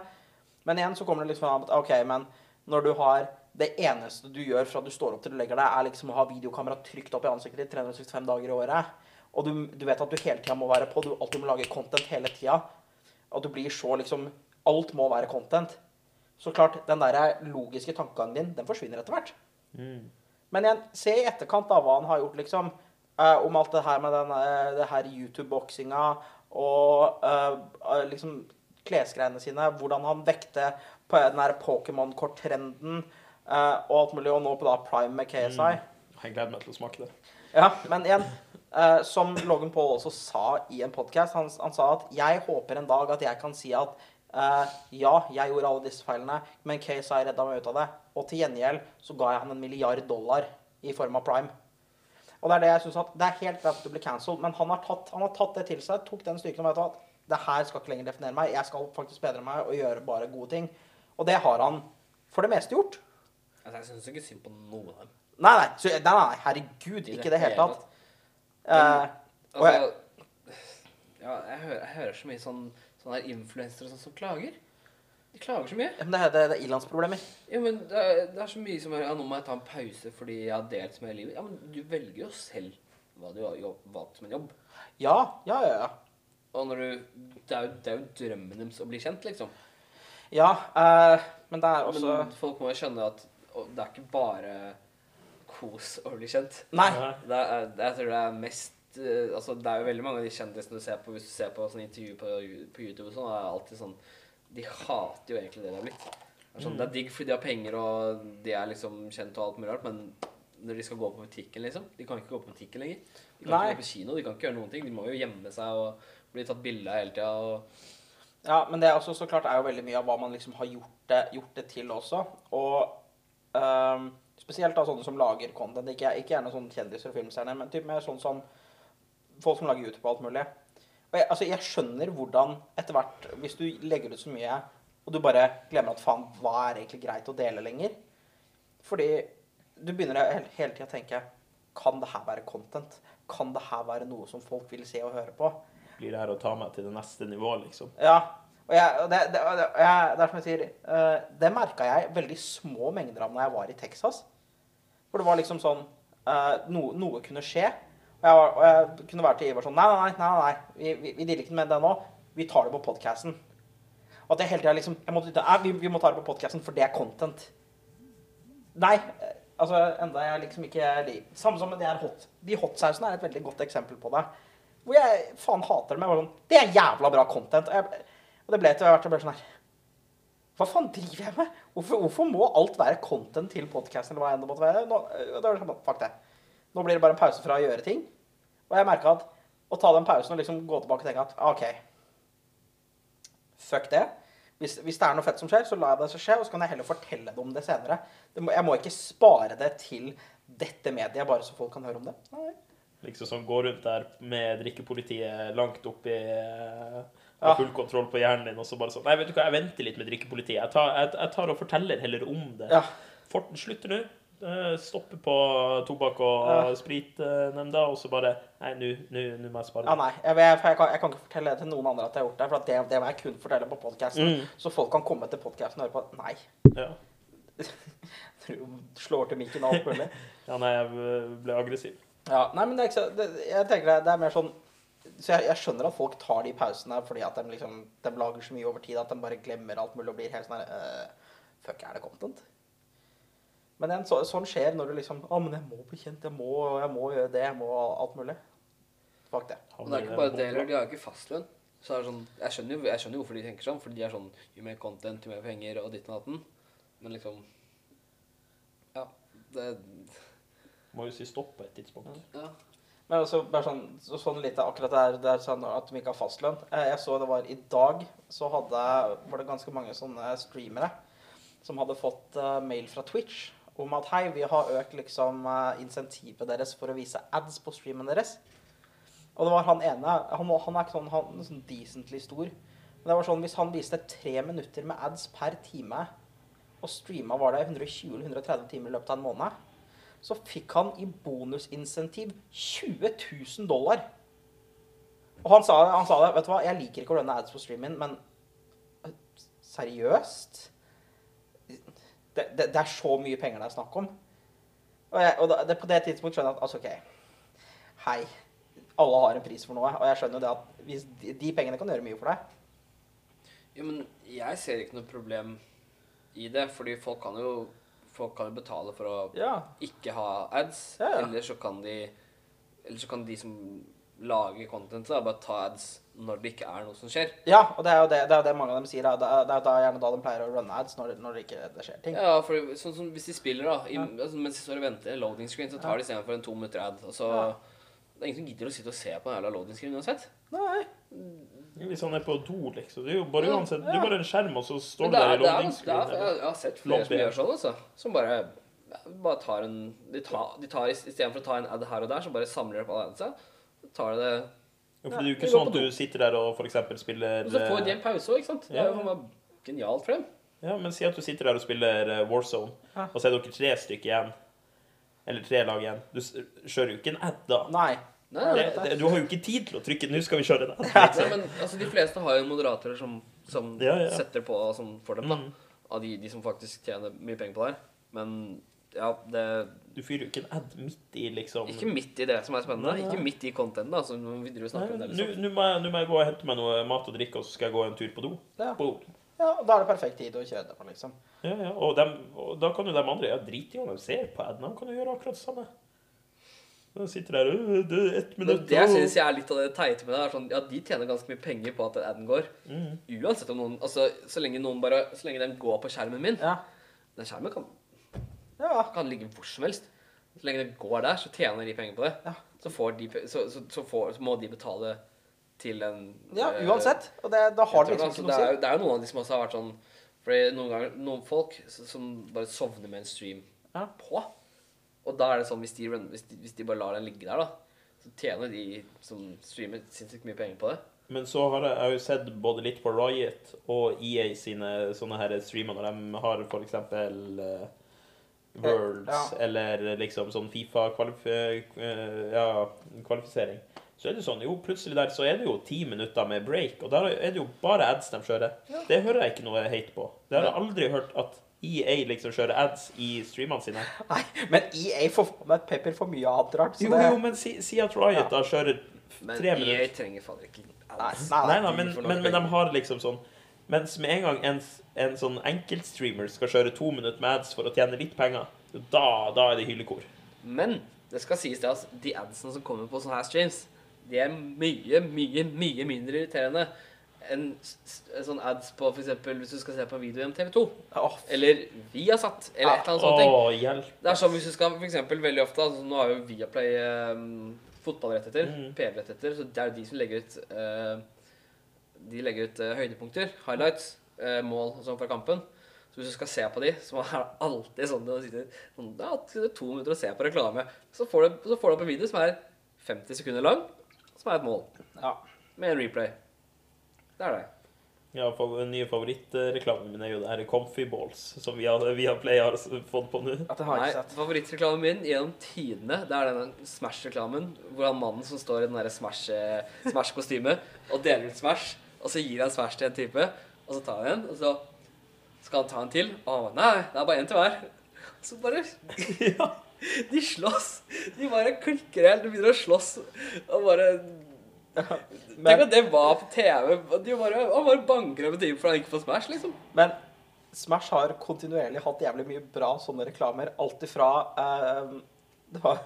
Men igjen så kommer det liksom fram at OK, men når du har det eneste du gjør fra du står opp til du legger deg, er liksom å ha videokamera trygt opp i ansiktet ditt 365 dager i året, og du, du vet at du hele tida må være på, du alltid må lage content hele tida, og du blir så liksom Alt må være content. Så klart, den der logiske tankegangen din, den forsvinner etter hvert.
Mm.
Men igjen, se i etterkant da hva han har gjort, liksom. Eh, om alt det her med den, eh, det her YouTube-boksinga og eh, eh, liksom klesgreiene sine. Hvordan han vekte på den her Pokémon-korttrenden eh, og alt mulig. Og nå på da Prime med KSI.
Jeg gleder meg til å smake det.
Ja, men igjen eh, som Logan Paul også sa i en podkast. Han, han sa at 'jeg håper en dag at jeg kan si at eh, ja, jeg gjorde alle disse feilene, men KSI redda meg ut av det. Og til gjengjeld så ga jeg han en milliard dollar i form av prime. Og det er det jeg synes at det er helt greit at bli blir cancelled, men han har, tatt, han har tatt det til seg, tok den styrken og vet at det her skal ikke lenger definere meg. Jeg skal faktisk bedre meg og gjøre bare gode ting. Og det har han for det meste gjort.
Altså, jeg syns ikke synd på noen av dem.
Nei, nei, så, nei, nei herregud,
I
ikke i det hele tatt.
Men, uh,
og jeg-
Altså, ja, jeg hører, jeg hører så mye sånn sånne influensere sånn som klager. De klager så mye.
men det, er- det, det er ilandsproblemer.
Ja, men det er, det er så mye som er, ja, Nå må jeg ta en pause fordi jeg har delt med hele livet. Ja, men du velger jo selv hva du har jobb, valgt som en jobb.
Ja, ja, ja. ja.
Og når du Det er jo, det er jo drømmen deres å bli kjent, liksom.
Ja, eh, men det er også
Men folk må jo skjønne at det er ikke bare kos å bli kjent.
Nei.
Det er, det, jeg tror det er mest eh, Altså, det er jo veldig mange av de kjendisene du ser på hvis du ser på sånne intervjuer på, på YouTube og sånn, er alltid sånn De hater jo egentlig det de har blitt. Det er, sånn, det er digg fordi de har penger og de er liksom kjent og alt mulig rart, men når de skal gå på butikken, liksom De kan ikke gå på butikken lenger. De kan
Nei.
ikke gå på kino, de kan ikke gjøre noen ting. De må jo gjemme seg og bli tatt bilde av hele tida.
Ja, men det er også så klart er jo veldig mye av hva man liksom har gjort det, gjort det til også. Og um, spesielt da sånne som lager content. Ikke, ikke gjerne sånne kjendiser og filmstjerner, men typ mer sånn som folk som lager YouTube og alt mulig. Og jeg, altså, jeg skjønner hvordan etter hvert, hvis du legger ut så mye, og du bare glemmer at faen, hva er egentlig greit å dele lenger? Fordi du begynner hele, hele tida å tenke Kan det her være content? Kan det her være noe som folk vil se og høre på?
Blir det her å ta meg til det neste nivået, liksom?
Ja. Og, jeg, og det, det, og det, og jeg, det er som jeg sier, eh, det merka jeg veldig små mengder av når jeg var i Texas. For det var liksom sånn noe, noe kunne skje. Jeg, var, og jeg kunne være til Ivar sånn Nei, nei, nei, nei, nei. vi, vi, vi dealer ikke med det nå. Vi tar det på podkasten. At jeg hele tida liksom jeg måtte, nei, vi, vi må ta det på podkasten, for det er content. Nei. Altså, enda jeg liksom ikke Samme som med det her hot, de hotsausene er et veldig godt eksempel på det. Hvor jeg faen hater dem. Jeg var sånn Det er jævla bra content. Og, jeg, og det ble etter hvert jeg sånn her Hva faen driver jeg med? Hvorfor, hvorfor må alt være content til podkasten, eller hva enn måtte være? Nå, det sånn. Nå blir det bare en pause fra å gjøre ting. Og jeg merka at å ta den pausen og liksom gå tilbake og tenke at OK, fuck det. Hvis, hvis det er noe fett som skjer, så lar jeg det så skje, og så kan jeg heller fortelle det om det senere. Det må, jeg må ikke spare det til dette mediet bare så folk kan høre om det. Nei.
Liksom sånn gå rundt der med drikkepolitiet langt oppi har
Ja.
Full kontroll på hjernen din, og så bare sånn Nei, vet du hva, jeg venter litt med drikkepolitiet. Jeg tar, jeg, jeg tar og forteller heller om det.
Ja.
Forten slutter nå. Eh, Stopper på tobakk- og
Ja.
spritnemnda, og så bare Nei, nå må jeg spare.
Ja, nei. Jeg, jeg, jeg, kan, jeg kan ikke fortelle det til noen andre at jeg har gjort det. For det, det må jeg kun fortelle på podkasten.
Mm.
Så folk kan komme til podkasten og høre på. Nei.
Ja.
Slår til mikken og alt mulig.
ja, nei, jeg ble aggressiv.
Ja, nei, men det er ikke så det, Jeg tenker det, det er mer sånn Så jeg skjønner at folk tar de pausene fordi at de liksom De lager så mye over tid at de bare glemmer alt mulig og blir helt sånn her uh, Fuck, er det content? Men en, så, sånn skjer når du liksom Å, men jeg må bli kjent. Jeg må, jeg må gjøre det. Jeg må alt mulig. Fuck det.
Men det er ikke bare det heller, de har jo ikke fastlønn. Så er det sånn, jeg skjønner, jo, jeg skjønner jo hvorfor de tenker sånn, fordi de er sånn Jo mer content, jo mer penger og ditt og datten. Men liksom Ja. Det
Må jo si stopp på et tidspunkt.
Ja.
Men også bare sånn, så, sånn litt akkurat det der, er sånn at de ikke har fastlønn. Jeg, Jeg så det var i dag, så hadde, var det ganske mange sånne streamere som hadde fått uh, mail fra Twitch om at hei, vi har økt liksom eh, insentivet deres for å vise ads på streamen deres. Og det var han ene, han, han er ikke sånn, han sånn decently stor, men det var sånn, hvis han viste tre minutter med ads per time, og streama var det 120 eller 130 timer i løpet av en måned, så fikk han i bonusinsentiv 20 000 dollar. Og han sa, han sa det, vet du hva, jeg liker ikke å lønne ads på streamen, men øh, seriøst? Det, det, det er så mye penger det er snakk om. Og, jeg, og det, på det tidspunkt skjønner jeg at altså, OK, hei, alle har en pris for noe, og jeg skjønner jo det at hvis de, de pengene kan gjøre mye for deg.
Jo, men jeg ser ikke noe problem i det, fordi folk kan jo Folk kan jo betale for å
Ja.
ikke ha ads,
Ja, ja.
eller så kan de Eller så kan de som lager content, da, bare ta ads når det ikke er noe som skjer.
Ja, og det er jo det, det, er det mange av dem sier. Da. Det, er, det er da gjerne da de pleier å runne ads, når, når det ikke det skjer ting.
Ja, for sånn som hvis de spiller, da, i,
Ja.
altså, mens de står og venter, loading screen, så tar de istedenfor en to minutter ad. Og så
Ja.
Det er ingen som gidder å sitte og se på en jævla loading-screen uansett.
Nei.
Hvis han er på do, liksom. Det er jo bare
Ja,
uansett Det er bare en skjerm, og så står
det
der
er,
i
det er, det er, jeg, har sett flere som gjør sånn, altså. Som bare, bare tar en De tar, de tar Istedenfor å ta en ad her og der, så bare samler de opp alle adsa. Tar de det
Ja, for det er jo ikke sånn at du sitter der og eksempel spiller
Og så får de
eh,
en pause òg, ikke sant. Det er jo genialt for dem.
Ja, men si at du sitter der og spiller eh, Warzone,
Ja.
og så er dere tre stykker igjen. Eller tre lag igjen. Du kjører jo ikke en ad da.
Nei.
Nei,
Det, det, du har jo ikke tid til å trykke 'nå skal vi kjøre en ad'.
nei, men altså, de fleste har jo moderatorer som, som
Ja, ja.
setter på sånn for dem, da.
Mm.
Av de, de som faktisk tjener mye penger på det her. Men ja, det
Du fyrer jo ikke en ad midt i, liksom
Ikke midt i det som er spennende.
Nei, nei.
Ikke midt i content, da. som vi driver og
Nei,
om det.
Nå
Liksom.
nå må, jeg- må jeg gå og hente meg noe mat og drikke, og så skal jeg gå en tur på do.
Ja.
Boom.
Ja, Da er det perfekt tid å kjøre det på, liksom.
Ja, ja. Og, dem, og da kan jo de andre ja, drite i om de ser på aden. De kan jo gjøre akkurat det samme. De sitter der «Øh, Det er ett
Men
minutt
det jeg
og-
synes jeg er litt av det teite med det, er sånn Ja, de tjener ganske mye penger på at aden går.
Mm.
Uansett om noen Altså, så lenge noen bare Så lenge den går på skjermen min
Ja.
Den skjermen kan,
Ja.
kan ligge hvor som helst. Så lenge det går der, så tjener de penger på det.
Ja.
Så, får de, så, så, så, får, så må de betale til en
ja
eh,
uansett. Og det, da har det liksom ikke noe å
jo- det er jo noen av de som også har vært sånn Fordi noen ganger Noen folk som bare sovner med en stream
Ja.
på. Og da er det sånn hvis de, hvis de, hvis de bare lar den ligge der, da, så tjener de som streamer, sinnssykt mye penger på det.
Men så har jeg, jeg har jo sett både litt på Riot og EA sine sånne her streamer når de har for eksempel eh, Worlds
Ja.
eller liksom sånn Fifa-kvalifisering. så er det sånn, jo, plutselig der så er det jo ti minutter med break, og der er det jo bare ads de kjører. Det hører jeg ikke noe hate på. Det har jeg aldri hørt at EA liksom kjører ads i streamene sine.
Nei, men EA får med meg pepper for mye annet rart. Så
Jo,
det,
jo, men si, si at Riot
Ja.
da kjører
Men
tre
EA
minutter.
trenger fader ikke
Nei,
ads.
nei,
Nei, nei,
de
men, men, men de har liksom sånn Mens med en gang en, en sånn enkeltstreamer skal kjøre to minutter med ads for å tjene litt penger, da, da er det hyllekor.
Men det skal sies det at de adsene som kommer på sånne her streams, de er mye, mye, mye mindre irriterende enn s- s- sånn ads på eksempel hvis du skal se på en video gjennom TV2.
Oh.
Eller Viasat, eller et eller annet sånt.
Oh,
Det er sånn hvis du skal eksempel veldig ofte altså, Nå har jo Viaplay um, fotballrettigheter,
Mm.
PV-rettigheter, så det er jo de som legger ut uh, De legger ut uh, høydepunkter, highlights, mål og sånn fra kampen. Så hvis du skal se på de, så er det alltid sånn at du sitter sånn, ja, to minutter og ser på reklame. Så får, du, så får du opp en video som er 50 sekunder lang, som er et mål.
ja.
Med en replay. Det er det.
Ja, for, den nye favorittreklamen min er jo det her Comfy Balls, som vi har, vi har Play har fått på nå.
At det har jeg
Nei, favorittreklamen min gjennom tidene, det er denne Smash-reklamen. Hvor han mannen som står i den derre Smash-kostymet Smash-kostyme og deler ut Smash, og så gir han Smash til en type, og så tar han en, og så skal han ta en til, og han bare Nei, det er bare én til hver. Så bare Ja. De slåss. De bare klikker helt. De begynner å slåss. Og bare Tenk
Men,
at det var på TV. De bare, han bare banker over typen for han ikke får Smash, liksom.
men Smash har kontinuerlig hatt jævlig mye bra sånne reklamer. Alt ifra eh, det var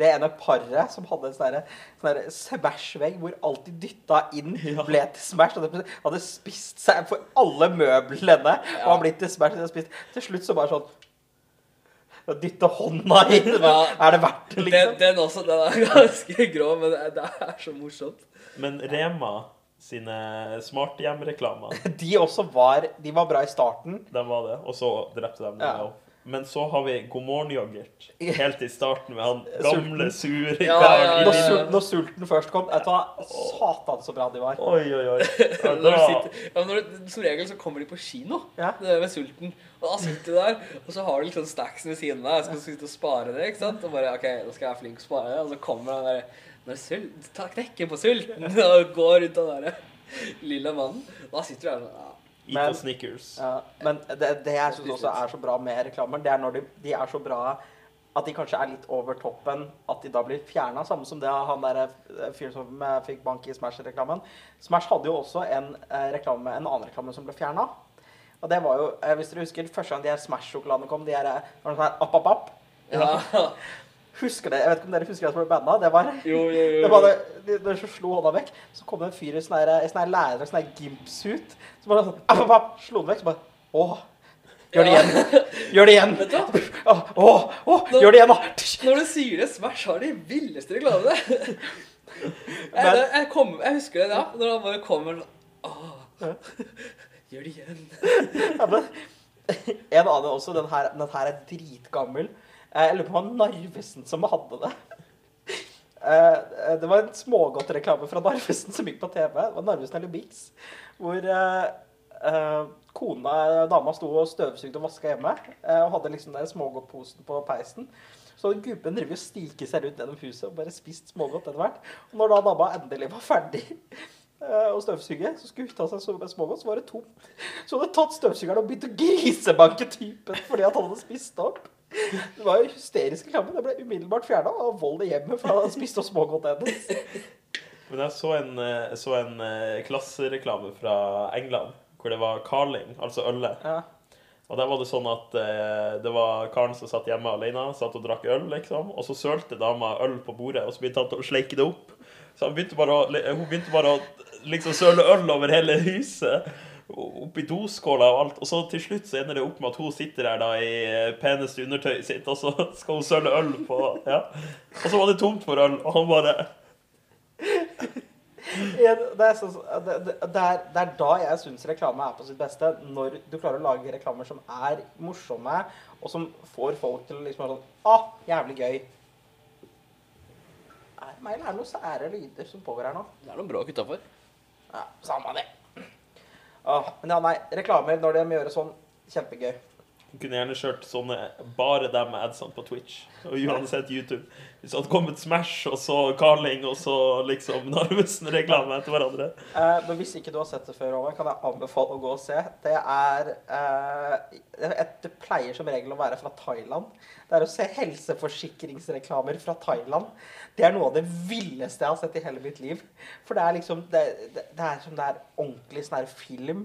det ene paret som hadde en sånn sånn Smash-vegg hvor alt de dytta inn, ble til Smash. Og det hadde spist seg for alle møblene og har blitt til Smash. Til slutt så bare sånn å Dytte hånda inn.
Ja.
Er det verdt det, liksom?
den også, den er ganske grå, men det det er så morsomt.
Men Rema sine smarthjemreklamer
De også var De var bra i starten.
de var det. Og så drepte de dem.
Ja.
Men så har vi God morgen yoghurt helt i starten med han gamle, sure
Ja, ja, ja,
ja. når sulten først kom Vet du hva? Satan, så bra de var.
Oi, oi, oi. Ja,
Når du sitter, ja, når du, som regel så kommer de på kino
Ja.
det med sulten. Og da sitter du der, og så har du litt sånn snacks ved siden av deg. Skal du sitte og spare det, ikke sant? Og bare OK, nå skal jeg være flink til å spare det. Og så kommer han der når sult, Ta knekken på sulten og går rundt den derre lilla mannen. Da sitter du der sånn ja.
Eat
Men-
Snickers.
Ja, men det, det jeg syns også er så bra med reklamer, det er når de, de er så bra at de kanskje er litt over toppen, at de da blir fjerna. Samme som det han der eh, fyren som eh, fikk bank i Smash-reklamen. Smash hadde jo også en eh, reklame, en annen reklame som ble fjerna. Og det var jo, eh, hvis dere husker, første gang de her Smash-sjokoladene kom, de her var det sånn her app, app, app.
ja.
Husker det, Jeg vet ikke om dere husker det som ble banna? Det var
Jo, jo, jo.
det var det, så slo hånda vekk, så kom det en fyr i sånn lærer, sånn lærer, sånn her gimp-suit, som bare sånn, app, app, app, slo den vekk, så bare, åh, Gjør det igjen. Gjør det igjen.
Vet du hva?
Åh, gjør det igjen, da.
Når du sier det, Smash har de villeste reklamene. Jeg, jeg, jeg, kom, jeg husker det da, når han bare kommer sånn gjør det igjen.
Ja, en annen også, den her, den her er dritgammel. Eh, Jeg lurer på om det var Narvesen som hadde det. Eh, Det var en smågodtreklame fra Narvesen som gikk på TV. Det var Narvesen eller Bix. Hvor eh, eh, kona, dama, sto og støvsugde og vaska hjemme. eh, Og hadde liksom den smågodtposen på peisen. Så hadde gubben drevet og stiket seg rundt gjennom huset og bare spist smågodt etter hvert. Og når da dama endelig var ferdig og støvsuge, så skulle hun ta seg så- smågodt, så var det tomt. Så hun hadde tatt støvsugeren og begynt å grisebanke typen fordi han hadde spist opp. Det var jo hysterisk reklame. Det ble umiddelbart fjerna av vold i hjemmet for han spiste spist opp smågodt hennes.
Men jeg så en, eh, så en eh, klassereklame fra England hvor det var Carling, altså ølet.
Ja.
Og der var det sånn at eh, det var karen som satt hjemme alene, satt og drakk øl, liksom. Og så sølte dama øl på bordet, og så begynte han å sleike det opp. Så han begynte å, hun begynte bare å liksom søle øl over hele huset. Oppi doskåla og alt. Og så til slutt så ender det opp med at hun sitter der da i eh, peneste undertøyet sitt, og så skal hun søle øl på Ja. Og så var det tomt for øl, og han bare
Ja, Det er, sånn- det, det, det, er, det er da jeg syns reklame er på sitt beste. Når du klarer å lage reklamer som er morsomme, og som får folk til å liksom være sånn Ah, jævlig gøy. Er det meg, eller er det noen sære lyder som pågår her nå?
Det er noen bråk utafor.
Ja, Samme det. Ah, men ja, nei. Reklamer når de gjør det sånn, kjempegøy.
Du kunne gjerne kjørt sånne bare dem med adsene på Twitch. Og uansett YouTube. Hvis det hadde kommet Smash, og så Carling, og så liksom Narvesen-reklame etter hverandre.
Eh, men hvis ikke du har sett det før, Håvard, kan jeg anbefale å gå og se. Det er eh, et, Det pleier som regel å være fra Thailand. Det er å se helseforsikringsreklamer fra Thailand. Det er noe av det villeste jeg har sett i hele mitt liv. For det er liksom Det, det, det er som det er ordentlig sånn her film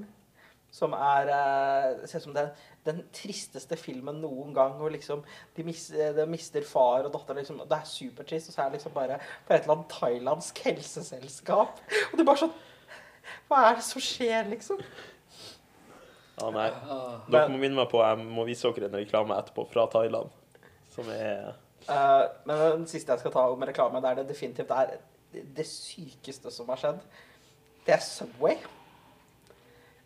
som er eh, Det ser ut som det er den tristeste filmen noen gang. Hvor liksom de, mis, de mister far og datter. Liksom, det er supertrist. Og så er det liksom bare på et eller annet thailandsk helseselskap. Og det er bare sånn Hva er det som skjer, liksom?
Ja, nei.
Ah.
Dere må minne meg på jeg må vise dere en reklame etterpå fra Thailand. Som er
Eh, men den siste jeg skal ta om reklame, det er det definitivt er det, sykeste som har skjedd. Det er Subway.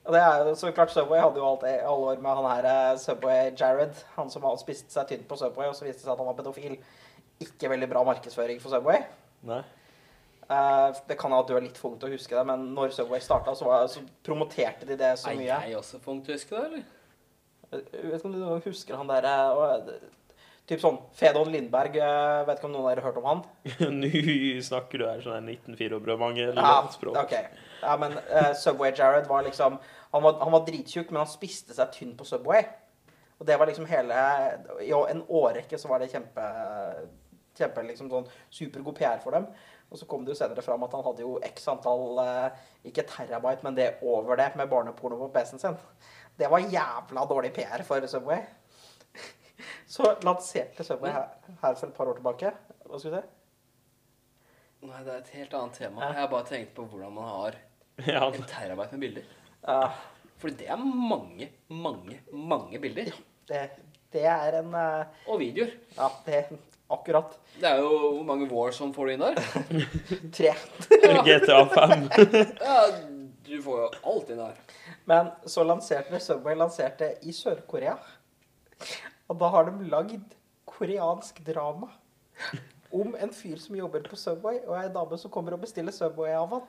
Og det er jo så klart Subway hadde jo alt, alle år med han her eh, Subway Jared. Han som hadde spist seg tynn på Subway, og så viste det seg at han var pedofil. Ikke veldig bra markedsføring for Subway.
Nei.
Uh, det kan at du er litt for ung til å huske det, men når Subway starta, så, var- så promoterte de det så
Er
mye.
jeg også for ung til å huske det, eller?
Jeg vet ikke om du husker han der eh, Typ sånn Fedon Lindberg, eh, vet ikke om noen av dere har hørt om han?
Nå snakker du her sånn her 1904 og brødmange
Ja,
språk.
ok. Ja, men uh, Subway Jared var liksom Han var, han var drittjukk, men han spiste seg tynn på Subway. Og det var liksom hele I en årrekke så var det kjempe Kjempe liksom sånn supergod PR for dem. Og så kom det jo senere fram at han hadde jo x antall eh, Ikke terabyte, men det over det med barneporno på PC-en sin. Det var jævla dårlig PR for Subway. Så lanserte Subway her, her for et par år tilbake. Hva skulle du si?
Nei, det er et helt annet tema. Jeg har bare tenkt på hvordan man har
Ja,
en terabyte med bilder.
Uh,
For det er mange, mange, mange bilder.
det, det er en uh,
Og videoer.
Ja, det akkurat.
Det er jo Hvor mange Warzone får du inn der?
Tre.
GTA 5.
Ja, du får jo alt inn der.
Men så lanserte Subway lanserte i Sør-Korea. Og da har de lagd koreansk drama om en fyr som jobber på Subway, og ei dame som kommer og bestiller Subway av han.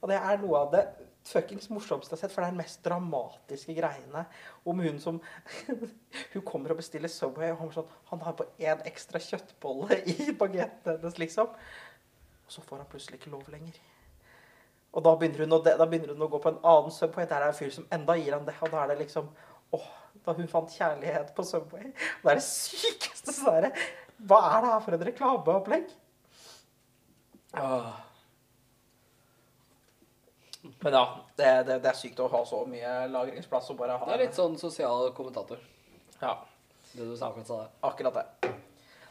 Og det er noe av det fuckings morsomste jeg har sett, for det er den mest dramatiske greiene om hun som Hun kommer og bestiller Subway, og han, sånn, han har på én ekstra kjøttbolle i bagetten hennes, liksom. Og så får han plutselig ikke lov lenger. Og da begynner, hun å, begynner hun å gå på en annen Subway. Der er det en fyr som enda gir han det. Og da er det liksom åh, Da hun fant kjærlighet på Subway. Det er det sykeste sånn Hva er det her for en reklameopplegg?
Ah.
Men ja, det, det, det er sykt å ha så mye lagringsplass og bare ha
Det er litt sånn sosial kommentator.
Ja,
Det du akkurat sa der.
akkurat det.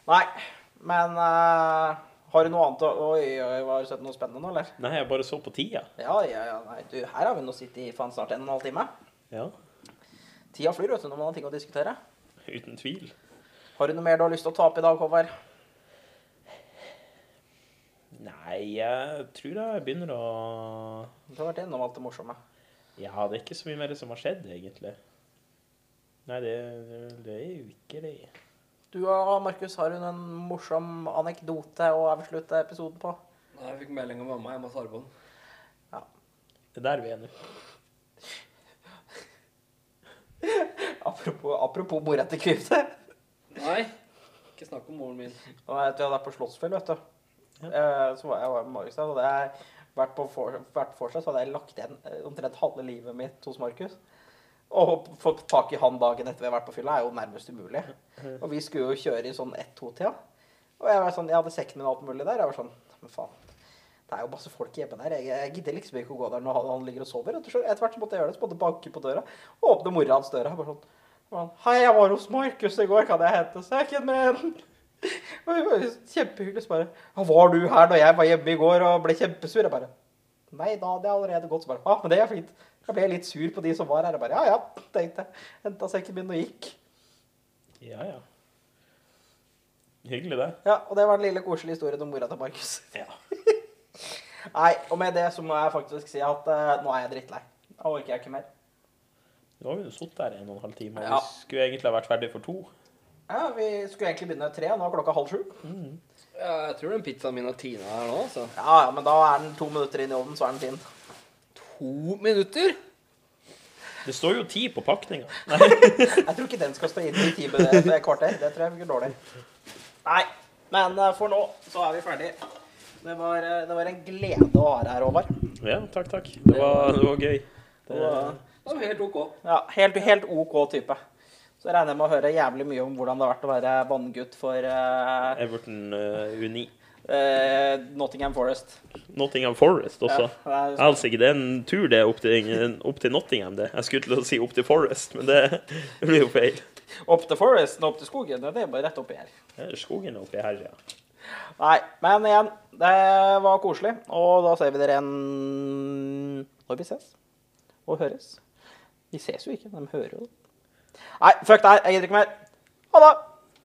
Nei, men uh, har du noe annet å Oi, oi, har du sett noe spennende nå, eller?
Nei, jeg bare så på tida.
Ja, ja, ja. Nei, du, her har vi nå sittet i faen snart en og en halv time.
Ja.
Tida flyr vet du, når man har ting å diskutere.
Uten tvil.
Har du noe mer du har lyst til å ta opp i dag, Håvard?
Nei, jeg tror jeg begynner å
Du har vært innom alt det morsomme.
Ja, det er ikke så mye mer som har skjedd, egentlig. Nei, det, det er jo ikke det.
Du og Markus, har hun en morsom anekdote å avslutte episoden på?
Nei, Jeg fikk melding av mamma. Jeg må svare på den. Ja.
Det er der vi er nå.
Apropos, apropos mora til Kvifte.
Nei, ikke snakk om moren min.
Du, jeg har vært på Slottsfjell, vet du. Ja. så var jeg var Markus der, og det har vært på for, vært for seg, så hadde jeg lagt igjen eh, omtrent halve livet mitt hos Markus. Og fått tak i han dagen etter vi har vært på fylla, er jo nærmest umulig. Og vi skulle jo kjøre i sånn ett-to-tida. Og jeg var sånn, jeg hadde sekken min og alt mulig der. Jeg var sånn Men faen, det er jo masse folk hjemme der. Jeg, jeg gidder liksom ikke å gå der når han, han ligger og sover. Etter hvert så måtte jeg gjøre det. Så måtte jeg banke på døra og åpne mora hans døra. Bare sånn sånn, Hei, jeg var hos Markus i går. Kan jeg hente sekken kjempehyggelig. Så bare «Ja, Var du her da jeg var hjemme i går og ble kjempesur? Jeg bare Nei, da hadde jeg allerede gått. Så bare Ja, men det er fint. Jeg ble litt sur på de som var her. Jeg bare Ja, ja, tenkte jeg. Henta sekken min og gikk.
Ja, ja. Hyggelig, det.
Ja, og det var den lille koselige historien om mora til Markus.
Ja.
Nei, og med det så må jeg faktisk si at uh, nå er jeg drittlei. Nå orker jeg ikke mer.
Nå har vi jo sittet her en og en halv time. og
Ja.
Vi skulle egentlig ha vært ferdig for to.
Ja, Vi skulle egentlig begynne tre, og nå er klokka halv sju.
Ja, jeg tror den pizzaen min har tina her nå, altså.
Ja, ja, men da er den to minutter inn i ovnen, så er den fin.
To minutter?
Det står jo ti på pakninga.
Jeg tror ikke den skal stå inne i ti kvarter. Det tror jeg blir dårlig. Nei, men eh, for nå så er vi ferdig. Det var, eh, det var en glede å ha deg her, Håvard.
Ja, takk, takk. Det var, det var gøy. Det,
Helt OK.
ja, helt, helt OK type. Så regner jeg med å høre jævlig mye om hvordan det har vært å være vanngutt for uh,
Everton uh, Uni.
Uh, Nottingham Forest.
Nottingham Forest også.
Ja, det er-
Altså ikke det er en tur det opp til, opp til Nottingham, det. Jeg skulle til å si opp til Forest, men det blir jo feil.
Opp til Forest og opp til skogen, det er bare rett oppi her.
Er skogen oppi her, ja.
Nei, men igjen, det var koselig. Og da ser vi dere igjen når vi ses og høres. Vi ses jo ikke, de hører jo det. Nei, fuck deg. Jeg gidder ikke mer. Ha det.